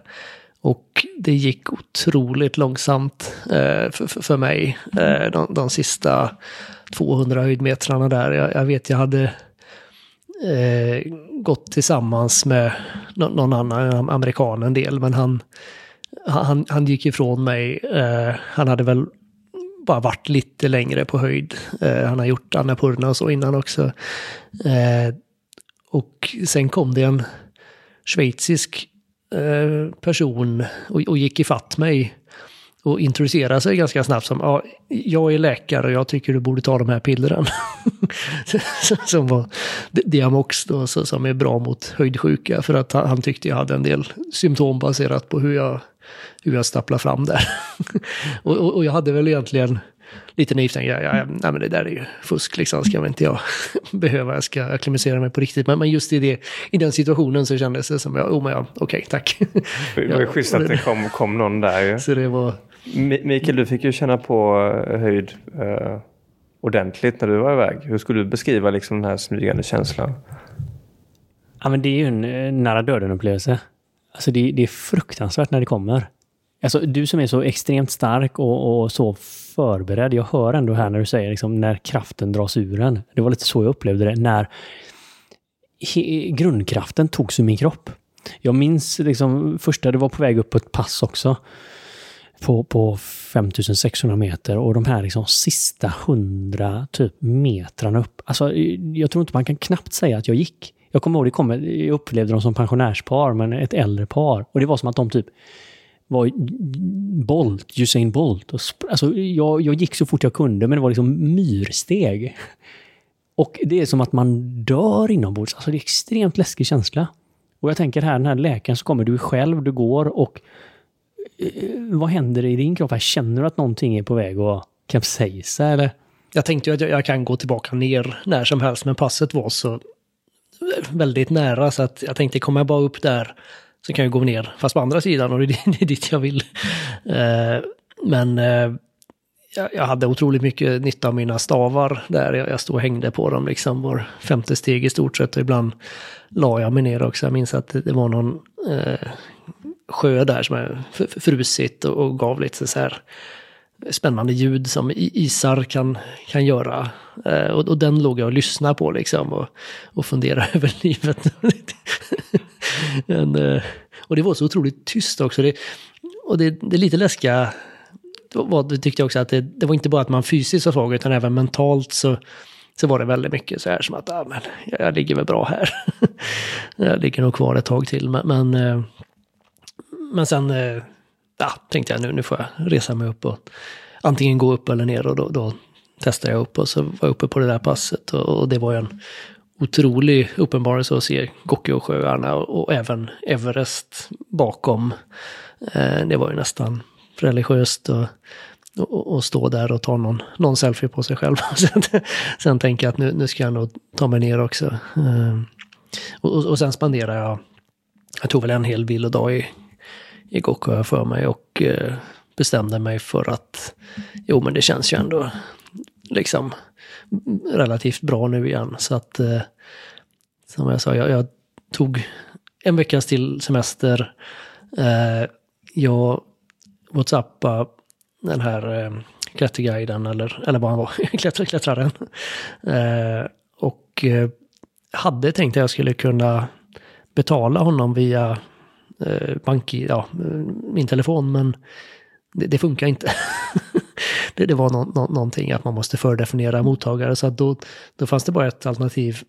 S1: och det gick otroligt långsamt eh, för, för, mig eh, de, de sista 200 höjdmetrarna där. Jag, jag vet jag hade eh, gått tillsammans med någon annan amerikan en del, men han, han, han gick ifrån mig. Eh, han hade väl bara varit lite längre på höjd. Eh, han har gjort Annapurna och så innan också. Eh, och sen kom det en schweizisk eh, person och, och gick ifatt mig och introducera sig ganska snabbt som ja, jag är läkare och jag tycker du borde ta de här pillren. som var Diamox då, som är bra mot höjdsjuka för att han, tyckte jag hade en del symptom baserat på hur jag, hur jag stapplade fram där. och, och, och, jag hade väl egentligen lite naivt tänkt, ja, ja, nej men det där är ju fusk liksom, ska väl inte jag behöva, jag ska akklimatisera mig på riktigt. Men, men just i, det, i den situationen så kändes det som, ja, oh, ja okej, okay, tack.
S2: Det var ju schysst att det kom, kom någon där ju.
S1: Så det var,
S2: Mikael, du fick ju känna på eh, höjd eh, ordentligt när du var iväg. Hur skulle du beskriva liksom den här smygande känslan?
S3: Ja, men det är ju en eh, nära döden-upplevelse. Alltså det, det, är fruktansvärt när det kommer. Alltså, du som är så extremt stark och, och, så förberedd. Jag hör ändå här när du säger liksom, när kraften dras ur en. Det var lite så jag upplevde det. När he, grundkraften togs ur min kropp. Jag minns liksom första, det var på väg upp på ett pass också på, på 5600 meter och de här liksom sista 100 typ metrarna upp. Alltså, jag tror inte man kan knappt säga att jag gick. Jag kommer ihåg, det kom, jag upplevde dem som pensionärspar, men ett äldre par. Och det var som att de typ var Bolt, Usain Bolt. Och alltså, jag, jag gick så fort jag kunde, men det var liksom myrsteg. Och det är som att man dör inombords. Alltså det är extremt läskig känsla. Och jag tänker här, den här läkaren så kommer du själv, du går och Eh, vad händer i din kropp? Känner du att någonting är på väg att kapsejsa eller?
S1: Jag tänkte ju att jag, jag kan gå tillbaka ner när som helst, men passet var så väldigt nära så att jag tänkte kommer jag bara upp där så kan jag gå ner, fast på andra sidan och det är dit jag vill. Eh, men eh, jag hade otroligt mycket nytta av mina stavar där. Jag stod och hängde på dem liksom var femte steg i stort sett och ibland la jag mig ner också. Jag minns att det var någon eh, sjö där som är frusit och gav lite så här spännande ljud som isar kan, kan göra. Eh, och, och, den låg jag och lyssnade på liksom och, och funderade över livet. Men, eh, och det var så otroligt tyst också. Det, och det, det är lite läskiga var, det tyckte jag också att det, det, var inte bara att man fysiskt var svag utan även mentalt så, så var det väldigt mycket så här som att ah, men, jag ligger väl bra här. jag ligger nog kvar ett tag till. Men, men, eh, men sen eh, ja, tänkte jag nu, nu får jag resa mig upp och antingen gå upp eller ner och då, då testade jag upp och så var jag uppe på det där passet och, och det var en otrolig uppenbarelse att se Gokyosjöarna och, och även Everest bakom. Eh, det var ju nästan religiöst och, och, och, stå där och ta någon, någon selfie på sig själv. sen, sen tänker jag att nu, nu ska jag nog ta mig ner också. Eh, och, och sen spenderar jag, jag tog väl en hel vilodag i, i jag för mig och eh, bestämde mig för att jo men det känns ju ändå liksom relativt bra nu igen. Så att eh, som jag sa, jag, jag tog en veckas till semester. Eh, jag whatsappade den här klätterguiden eller, eller vad han var, klättraren. Och hade tänkt att jag skulle kunna betala honom via eh, bank, ja, min telefon men det, det funkar inte. det, det, var no, no, någonting att man måste fördefiniera mottagare så att då, då fanns det bara ett alternativ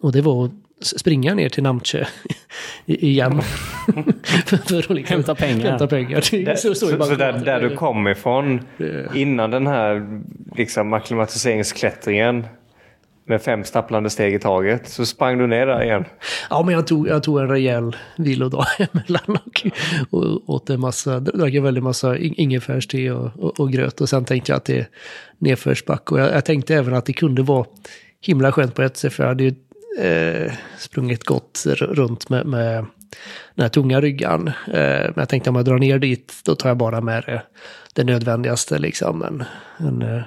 S1: och det var att springa ner till Namche igen.
S3: för att liksom hämta pengar.
S1: Hämta pengar.
S2: Det, så, så, så, så där, där, du kom ifrån innan den här liksom, akklimatiseringsklättringen med fem stapplande steg i taget. Så sprang du ner där igen.
S1: Ja, men jag tog, jag tog en rejäl vilodag emellan och, och åt en massa, drack en väldig massa ingefärste och, och, och, gröt. Och sen tänkte jag att det är nedförsback. Och jag, jag, tänkte även att det kunde vara himla skönt på ett sätt, för jag hade ju eh, sprungit gott runt med, med den här tunga ryggan. Eh, men jag tänkte om jag drar ner dit, då tar jag bara med det, det nödvändigaste, liksom en, en eh,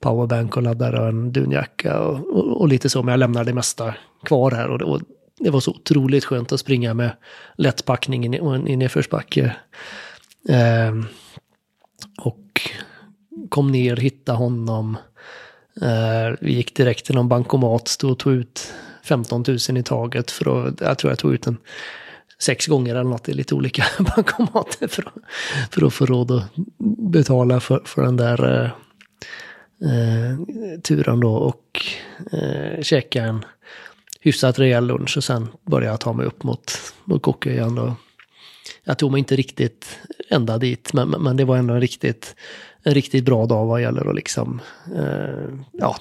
S1: powerbank och laddare och en dunjacka och, och, och, lite så. Men jag lämnar det mesta kvar här. Och det, och det var så otroligt skönt att springa med lättpackning i, i nedförsbacke. Eh, och kom ner, hittade honom. Eh, vi gick direkt till någon bankomat, stod och tog ut 15 000 i taget. För att, jag tror jag tog ut en sex gånger eller något i lite olika bankomater för att, för att få råd att betala för, för den där eh, eh, turen då och eh, käka en hyfsat rejäl lunch och sen började jag ta mig upp mot, mot Kockö igen. Då. Jag tog mig inte riktigt ända dit, men, men det var ändå en riktigt, en riktigt bra dag vad gäller att liksom, eh, ja,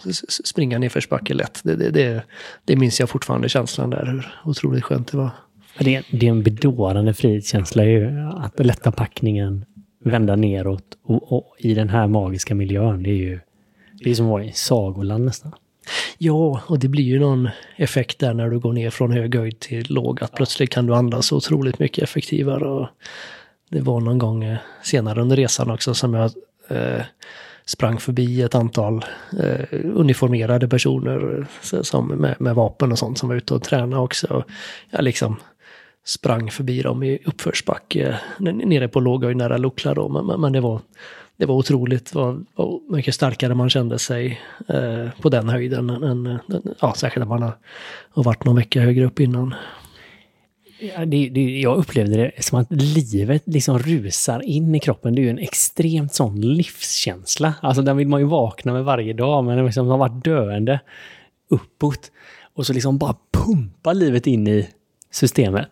S1: springa nedförsbacke lätt. Det, det, det, det minns jag fortfarande känslan där, hur otroligt skönt det var.
S3: Det är, det är en bedårande frihetskänsla ju, att lätta packningen, vända neråt och, och, i den här magiska miljön. Det är ju det är som att vara i sagoland nästan.
S1: Ja, och det blir ju någon effekt där när du går ner från hög höjd till låg. Att plötsligt kan du andas otroligt mycket effektivare. Och det var någon gång eh, senare under resan också som jag eh, sprang förbi ett antal eh, uniformerade personer eh, som, med, med, vapen och sånt som var ute och tränade också. Jag liksom sprang förbi dem i uppförsbacke nere på låghöjd nära Lukla då. Men, men det var det var otroligt vad, vad mycket starkare man kände sig eh, på den höjden. Än, ja, särskilt när man har, har varit någon vecka högre upp innan.
S3: Ja, det, det, jag upplevde det som att livet liksom rusar in i kroppen. Det är ju en extremt sån livskänsla. Alltså den vill man ju vakna med varje dag, men liksom man har varit döende uppåt. Och så liksom bara pumpa livet in i systemet.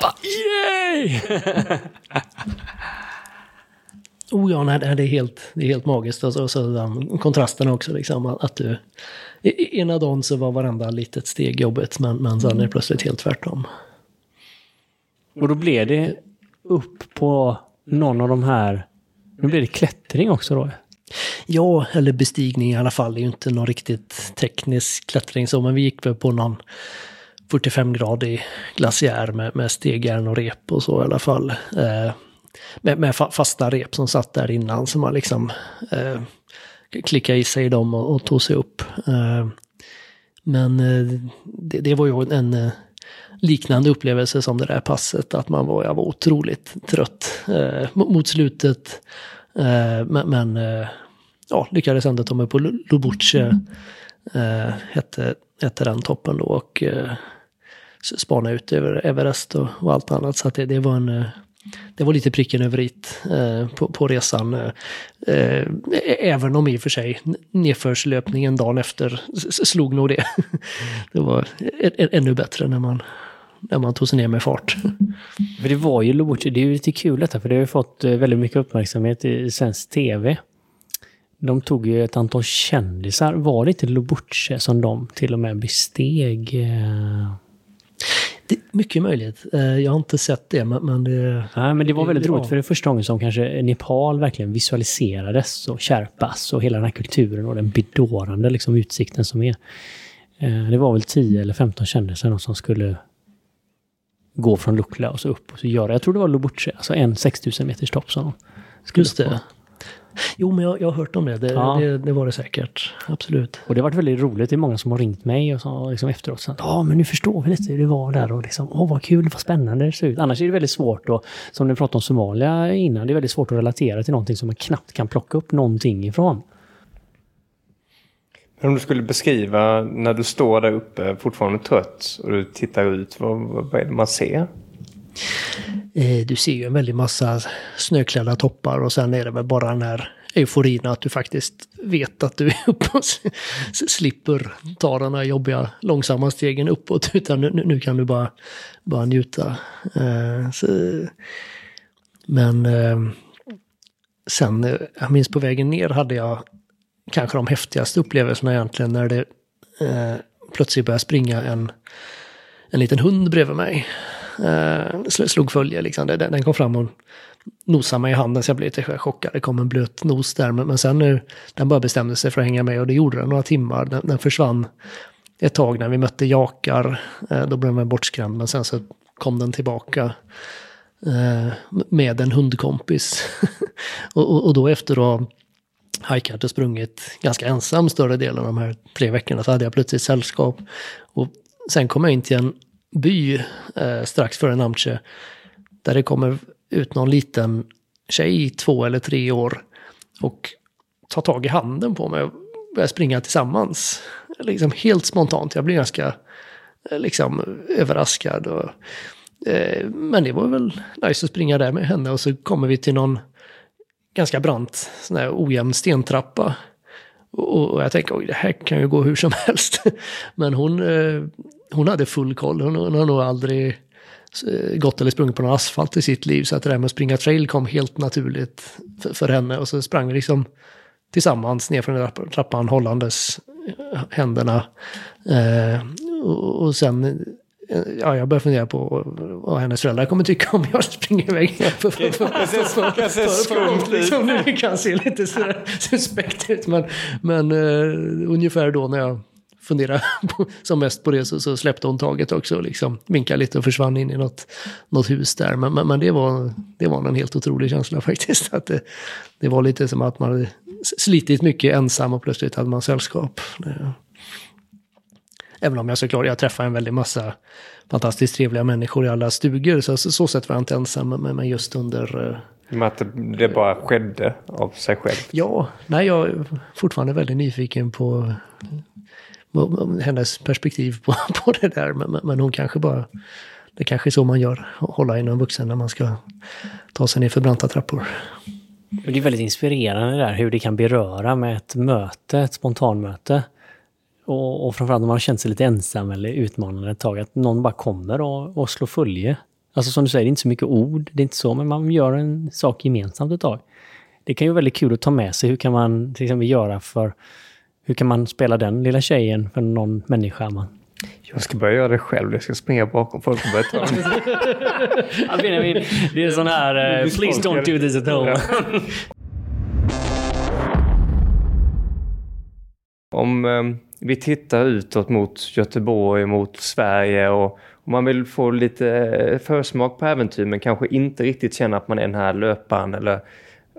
S3: Bara, yay!
S1: Oh ja, nej, det är helt, det är helt magiskt. Och så, och så den kontrasten också, liksom, att du... Ena dagen så var varenda litet steg jobbigt, men, men sen är det plötsligt helt tvärtom.
S3: Och då blev det upp på någon av de här... Nu blir det klättring också då.
S1: Ja, eller bestigning i alla fall. Det är ju inte någon riktigt teknisk klättring så, men vi gick väl på någon 45-gradig glaciär med, med stegjärn och rep och så i alla fall. Eh, med, med fasta rep som satt där innan, så man liksom eh, klickade i sig dem och, och tog sig upp. Eh, men eh, det, det var ju en eh, liknande upplevelse som det där passet, att man var, jag var otroligt trött eh, mot mot slutet. Eh, men men eh, ja, lyckades ändå ta mig på Lobuche. Eh, hette, hette den toppen då, och eh, spana ut över Everest och, och allt annat. Så att det, det var en... Eh, det var lite pricken över it eh, på, på resan. Eh, eh, även om i och för sig nedförslöpningen dagen efter slog nog det. det var e-, e-, ännu bättre när man, när man tog sig ner med fart.
S3: För det var ju Lobuche, det är ju lite kul detta, för det har ju fått eh, väldigt mycket uppmärksamhet i svensk tv. De tog ju ett antal kändisar. Var det inte Lobuche som de till och med besteg? eh?
S1: Det är mycket möjligt. Eh, jag har inte sett det, men, det...
S3: Nej, men det var väldigt
S1: Ja.
S3: roligt för det är första gången som kanske Nepal verkligen visualiserades och Sherpas och hela den här kulturen och den bedårande liksom, utsikten som är. Eh, Det var väl 10 eller 15 kändisar som skulle gå från Lukla och så upp och så göra, jag tror det var Lobuche, alltså en 6000 meters topp som de skulle
S1: Just
S3: upp på.
S1: Jo, men jag, jag har hört om det. Det,
S3: Ja.
S1: det, det var det säkert. Absolut.
S3: Och det har varit väldigt roligt. Det är många som har ringt mig och så, liksom efteråt. Ja, ah, men nu förstår vi lite hur det var där och liksom, åh vad kul, vad spännande det ser ut. Annars är det väldigt svårt att, som ni pratade om Somalia innan, det är väldigt svårt att relatera till någonting som man knappt kan plocka upp någonting ifrån.
S2: Men om du skulle beskriva när du står där uppe fortfarande trött och du tittar ut, vad, vad är det man ser?
S1: Eh, du ser ju en väldig massa snöklädda toppar och sen är det väl bara den här euforin att du faktiskt vet att du är uppe och slipper ta de här jobbiga långsamma stegen uppåt. Utan nu, nu- kan du bara, bara njuta. Eh, så, men eh, sen, eh, jag minns på vägen ner hade jag kanske de häftigaste upplevelserna egentligen när det eh, plötsligt började springa en, en liten hund bredvid mig. Eh, slog följe liksom. Den, den kom fram och nosade mig i handen så jag blev lite chockad. Det kom en blöt nos där. Men, men sen nu, den bara bestämde sig för att hänga med och det gjorde den några timmar. Den, den försvann ett tag när vi mötte jakar. Eh, då blev den bortskrämd men sen så kom den tillbaka eh, med en hundkompis. och, och, och då efter då hajkat och sprungit ganska ensam större delen av de här tre veckorna så hade jag plötsligt sällskap. Och sen kom jag in till en by eh, strax före Namche där det kommer ut någon liten tjej, två eller tre år och tar tag i handen på mig och börjar springa tillsammans. Liksom helt spontant. Jag blir ganska eh, liksom överraskad. Och, eh, men det var väl nice att springa där med henne och så kommer vi till någon ganska brant, sån här ojämn stentrappa. Och, och jag tänker, oj, det här kan ju gå hur som helst. Men hon, eh, hon hade full koll. Hon, hon har nog aldrig eh, gått eller sprungit på någon asfalt i sitt liv. Så att det där med att springa trail kom helt naturligt för, för henne. Och så sprang vi liksom tillsammans ner från den där trappan hållandes eh, händerna. Eh, och, och sen, eh, ja, jag började fundera på vad hennes föräldrar kommer tycka om jag springer iväg. För,
S2: kan se
S1: lite suspekt ut. Men, men eh, ungefär då när jag funderade på, som mest på det så, så släppte hon taget också och liksom vinkade lite och försvann in i något, något hus där. Men, men, men det, var, det var en helt otrolig känsla faktiskt. Att det, det var lite som att man hade slitit mycket ensam och plötsligt hade man sällskap. Även om jag såklart, jag träffade en väldig massa fantastiskt trevliga människor i alla stugor. Så så, så sätt var jag inte ensam, men, men just under... eh,
S2: Med att det, bara skedde av sig själv.
S1: Ja, nej, jag är fortfarande väldigt nyfiken på hennes perspektiv på, på det där. Men, men- men hon kanske bara... Det kanske är så man gör, hålla i någon vuxen när man ska ta sig ner för branta trappor.
S3: Det är väldigt inspirerande där hur det kan beröra med ett möte, ett spontanmöte. och, och framförallt när man har känt sig lite ensam eller utmanande ett tag, att någon bara kommer och, och slår följe. Alltså som du säger, det är inte så mycket ord, det är inte så, men man gör en sak gemensamt ett tag. Det kan ju vara väldigt kul att ta med sig. Hur kan man till exempel göra för... Hur kan man spela den lilla tjejen för någon människa man
S2: jag ska börja göra det själv. Jag ska springa bakom folk och börja ta
S3: Det är sån här... Uh, please don't do this at home.
S2: Om um, vi tittar utåt mot Göteborg, mot Sverige och om man vill få lite eh, försmak på äventyr men kanske inte riktigt känna att man är den här löparen eller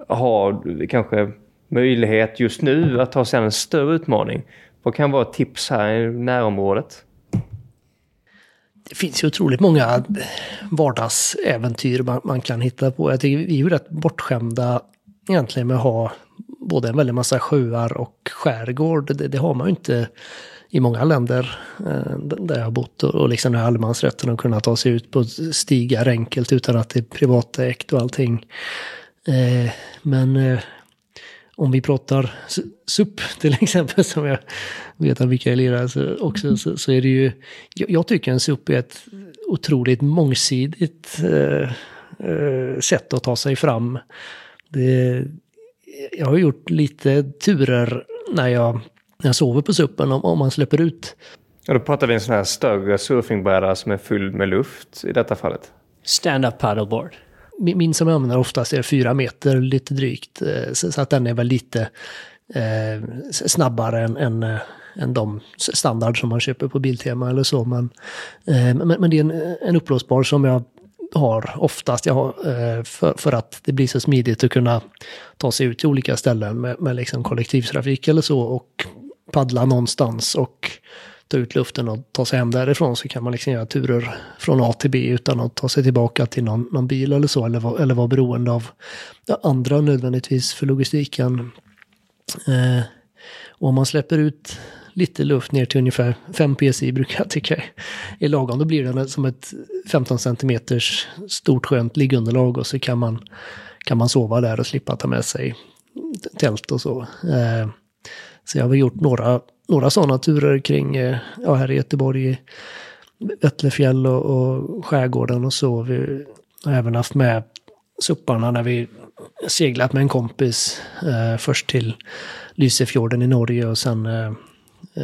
S2: har kanske möjlighet just nu att ta sig an en större utmaning. Vad kan vara tips här i närområdet?
S1: Det finns ju otroligt många vardagsäventyr man, man kan hitta på. Jag tycker vi är ju rätt bortskämda egentligen med att ha både en väldig massa sjöar och skärgård. Det, det har man ju inte i många länder eh, där jag har bott och, och liksom den här allemansrätten att kunna ta sig ut på stigar enkelt utan att det är privatägt och allting. Eh, men eh, om vi pratar SUP till exempel, som jag vet att Mikael lirar också, så, så, är det ju... Jag, jag, tycker en SUP är ett otroligt mångsidigt eh, eh, sätt att ta sig fram. Det, jag har gjort lite turer när jag, när jag sover på SUPen om, om man släpper ut.
S2: Och då pratar vi en sån här större surfingbräda som är fylld med luft i detta fallet.
S3: Stand-up paddleboard
S1: min som jag använder oftast är fyra meter lite drygt. Eh, så att den är väl lite eh, snabbare än, än, eh, än de standard som man köper på Biltema eller så. Men, eh, men, men, det är en, en uppblåsbar som jag har oftast jag har, eh, för, för att det blir så smidigt att kunna ta sig ut till olika ställen med, med liksom kollektivtrafik eller så och paddla någonstans och ta ut luften och ta sig hem därifrån så kan man liksom göra turer från A till B utan att ta sig tillbaka till någon, någon bil eller så. Eller, var, eller vara beroende av andra nödvändigtvis för logistiken. Eh, och om man släpper ut lite luft ner till ungefär 5 psi brukar jag tycka är lagom. Då blir det som ett 15 cm stort skönt liggunderlag och så kan man, kan man sova där och slippa ta med sig tält och så. Eh, så jag har gjort några några sådana turer kring, eh, ja här i Göteborg, Vättlefjäll och, och skärgården och så. Vi har även haft med supparna när vi seglat med en kompis. Eh, först till Lysefjorden i Norge och sen eh,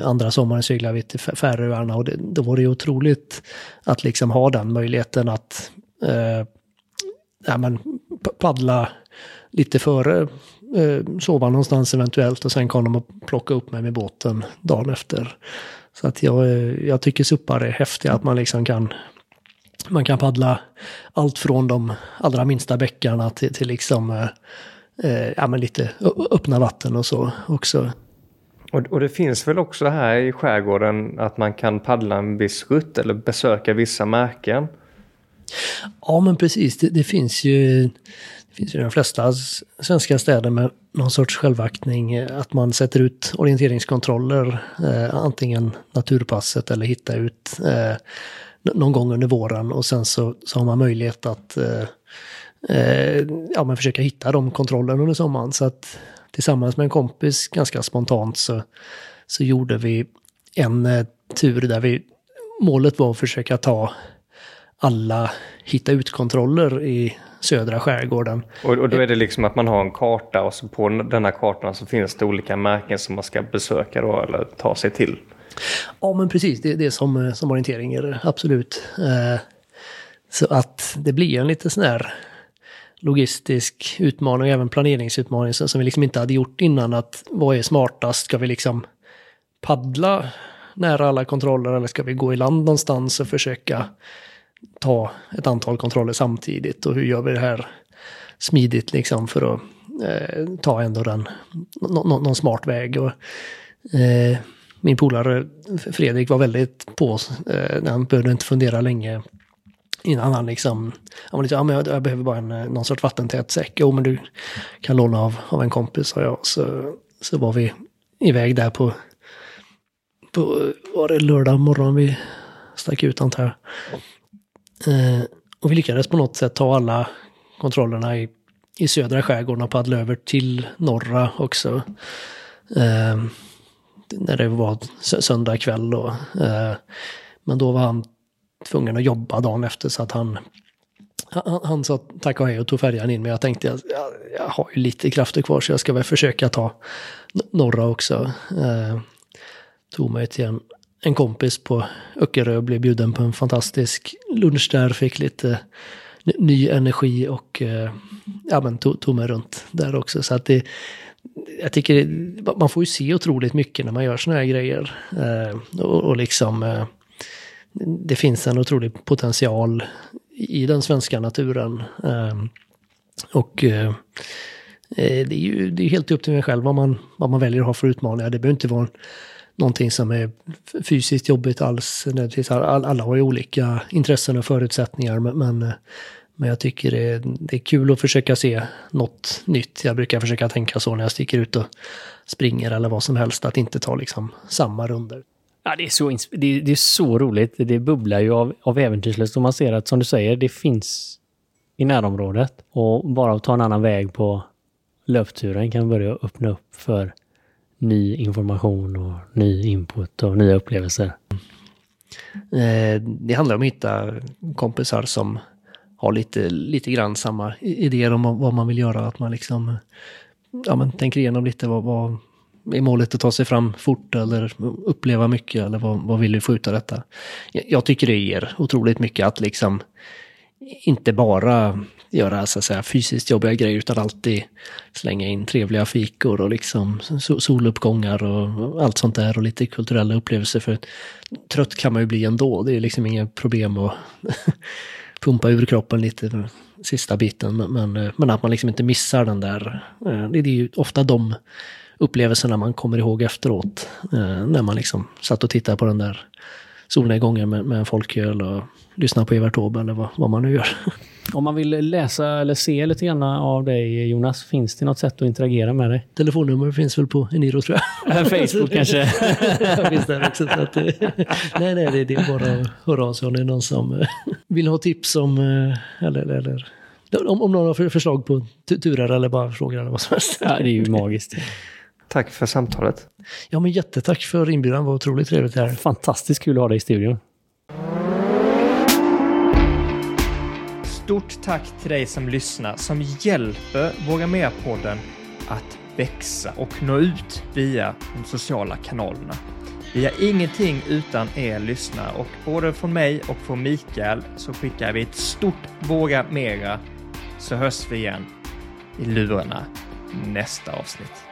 S1: andra sommaren seglade vi till Färöarna. Och det, då var det ju otroligt att liksom ha den möjligheten att eh, ja, men, paddla lite före eh, sova någonstans eventuellt och sen kom de och plocka upp mig med båten dagen efter. Så att jag, eh, jag tycker suppar är häftiga, att man liksom kan man kan paddla allt från de allra minsta bäckarna till, till liksom eh, eh ja, men lite öppna vatten och så också.
S2: Och, och, det finns väl också här i skärgården att man kan paddla en viss rutt eller besöka vissa märken?
S1: Ja men precis, det, det finns ju finns ju i de flesta svenska städer med någon sorts självaktning. Eh, att man sätter ut orienteringskontroller, eh, antingen naturpasset eller hitta ut eh, någon gång under våren. Och sen så, så har man möjlighet att eh, eh, ja, men försöka hitta de kontrollerna under sommaren. Så att tillsammans med en kompis ganska spontant så, så gjorde vi en eh, tur där vi målet var att försöka ta alla hitta ut-kontroller i södra skärgården.
S2: Och, och, då är det liksom att man har en karta och så på den här kartan så finns det olika märken som man ska besöka då eller ta sig till?
S1: Ja men precis, det, det är som, som orientering är det absolut. Eh, så att det blir en lite sån här logistisk utmaning och även planeringsutmaning som vi liksom inte hade gjort innan. Att vad är smartast? Ska vi liksom paddla nära alla kontroller eller ska vi gå i land någonstans och försöka ta ett antal kontroller samtidigt och hur gör vi det här smidigt liksom för att eh, ta ändå den, no, någon smart väg. Och, eh, min polare Fredrik var väldigt på, eh, han behövde inte fundera länge innan han liksom, han var lite, ja men jag, jag behöver bara en, eh, någon sorts vattentät säck. Jo men du kan låna av, av en kompis, sa jag. Så, så var vi iväg där på, på var det lördag morgon vi stack ut antar jag. Eh, och vi lyckades på något sätt ta alla kontrollerna i, i södra skärgården och paddla över till norra också. Eh, när det var söndag kväll. Då. Eh, men då var han tvungen att jobba dagen efter så att han han, han sa tack och hej och tog färjan in, men jag tänkte jag, jag, har ju lite krafter kvar så jag ska väl försöka ta norra också. Eh, tog mig till en, en kompis på Öckerö, blev bjuden på en fantastisk lunch där, fick lite ny energi och eh, ja, men tog, tog mig runt där också. Så att det, jag tycker man får ju se otroligt mycket när man gör såna här grejer. Eh, och, och liksom eh, det finns en otrolig potential i den svenska naturen. Och det är ju det är helt upp till mig själv vad man, vad man väljer att ha för utmaningar. Det behöver inte vara någonting som är fysiskt jobbigt alls. Alla har ju olika intressen och förutsättningar men, men eh, jag tycker det är, det är kul att försöka se något nytt. Jag brukar försöka tänka så när jag sticker ut och springer eller vad som helst, att inte ta liksom samma runder.
S3: Ja, det, är så, det, det är så roligt. Det bubblar ju av, av äventyrslust och man ser att, som du säger, det finns i närområdet. Och bara att ta en annan väg på löpturen kan börja öppna upp för ny information och ny input och nya upplevelser.
S1: Eh, det handlar om att hitta kompisar som har lite, lite grann samma idéer om vad man vill göra. Att man liksom ja, men tänker igenom lite vad, vad, är målet att ta sig fram fort eller uppleva mycket eller vad, vad vill vi få ut av detta? Jag tycker det ger otroligt mycket att liksom inte bara göra så att säga, fysiskt jobbiga grejer utan alltid slänga in trevliga fikor och liksom soluppgångar och allt sånt där och lite kulturella upplevelser. För trött kan man ju bli ändå. Det är liksom inget problem att pumpa ur kroppen lite sista biten. Men, men att man liksom inte missar den där. Eh, det är ju ofta de upplevelserna man kommer ihåg efteråt. Eh, när man liksom satt och tittade på den där solnedgången med, med en folköl och lyssnade på Evert Taube eller vad, vad man nu gör.
S3: Om man vill läsa eller se lite grann av dig Jonas, finns det något sätt att interagera med dig?
S1: Telefonnummer finns väl på Eniro tror
S3: jag. Facebook kanske?
S1: finns där också. Så att, nej, nej, det, det är bara att höra av sig om det är någon som eh, vill ha tips om, eh, eller, eller om, om någon har förslag på turer eller bara frågor eller vad som helst.
S3: Ja, det är ju magiskt.
S2: Tack för samtalet.
S1: Ja, men jättetack för inbjudan. Det var otroligt trevligt här.
S3: Fantastiskt kul att ha dig i studion.
S4: Stort tack till dig som lyssnar, som hjälper Våga Mer-podden att växa och nå ut via de sociala kanalerna. Vi har ingenting utan er lyssnare och både från mig och från Mikael så skickar vi ett stort Våga Mera så hörs vi igen i lurarna nästa avsnitt.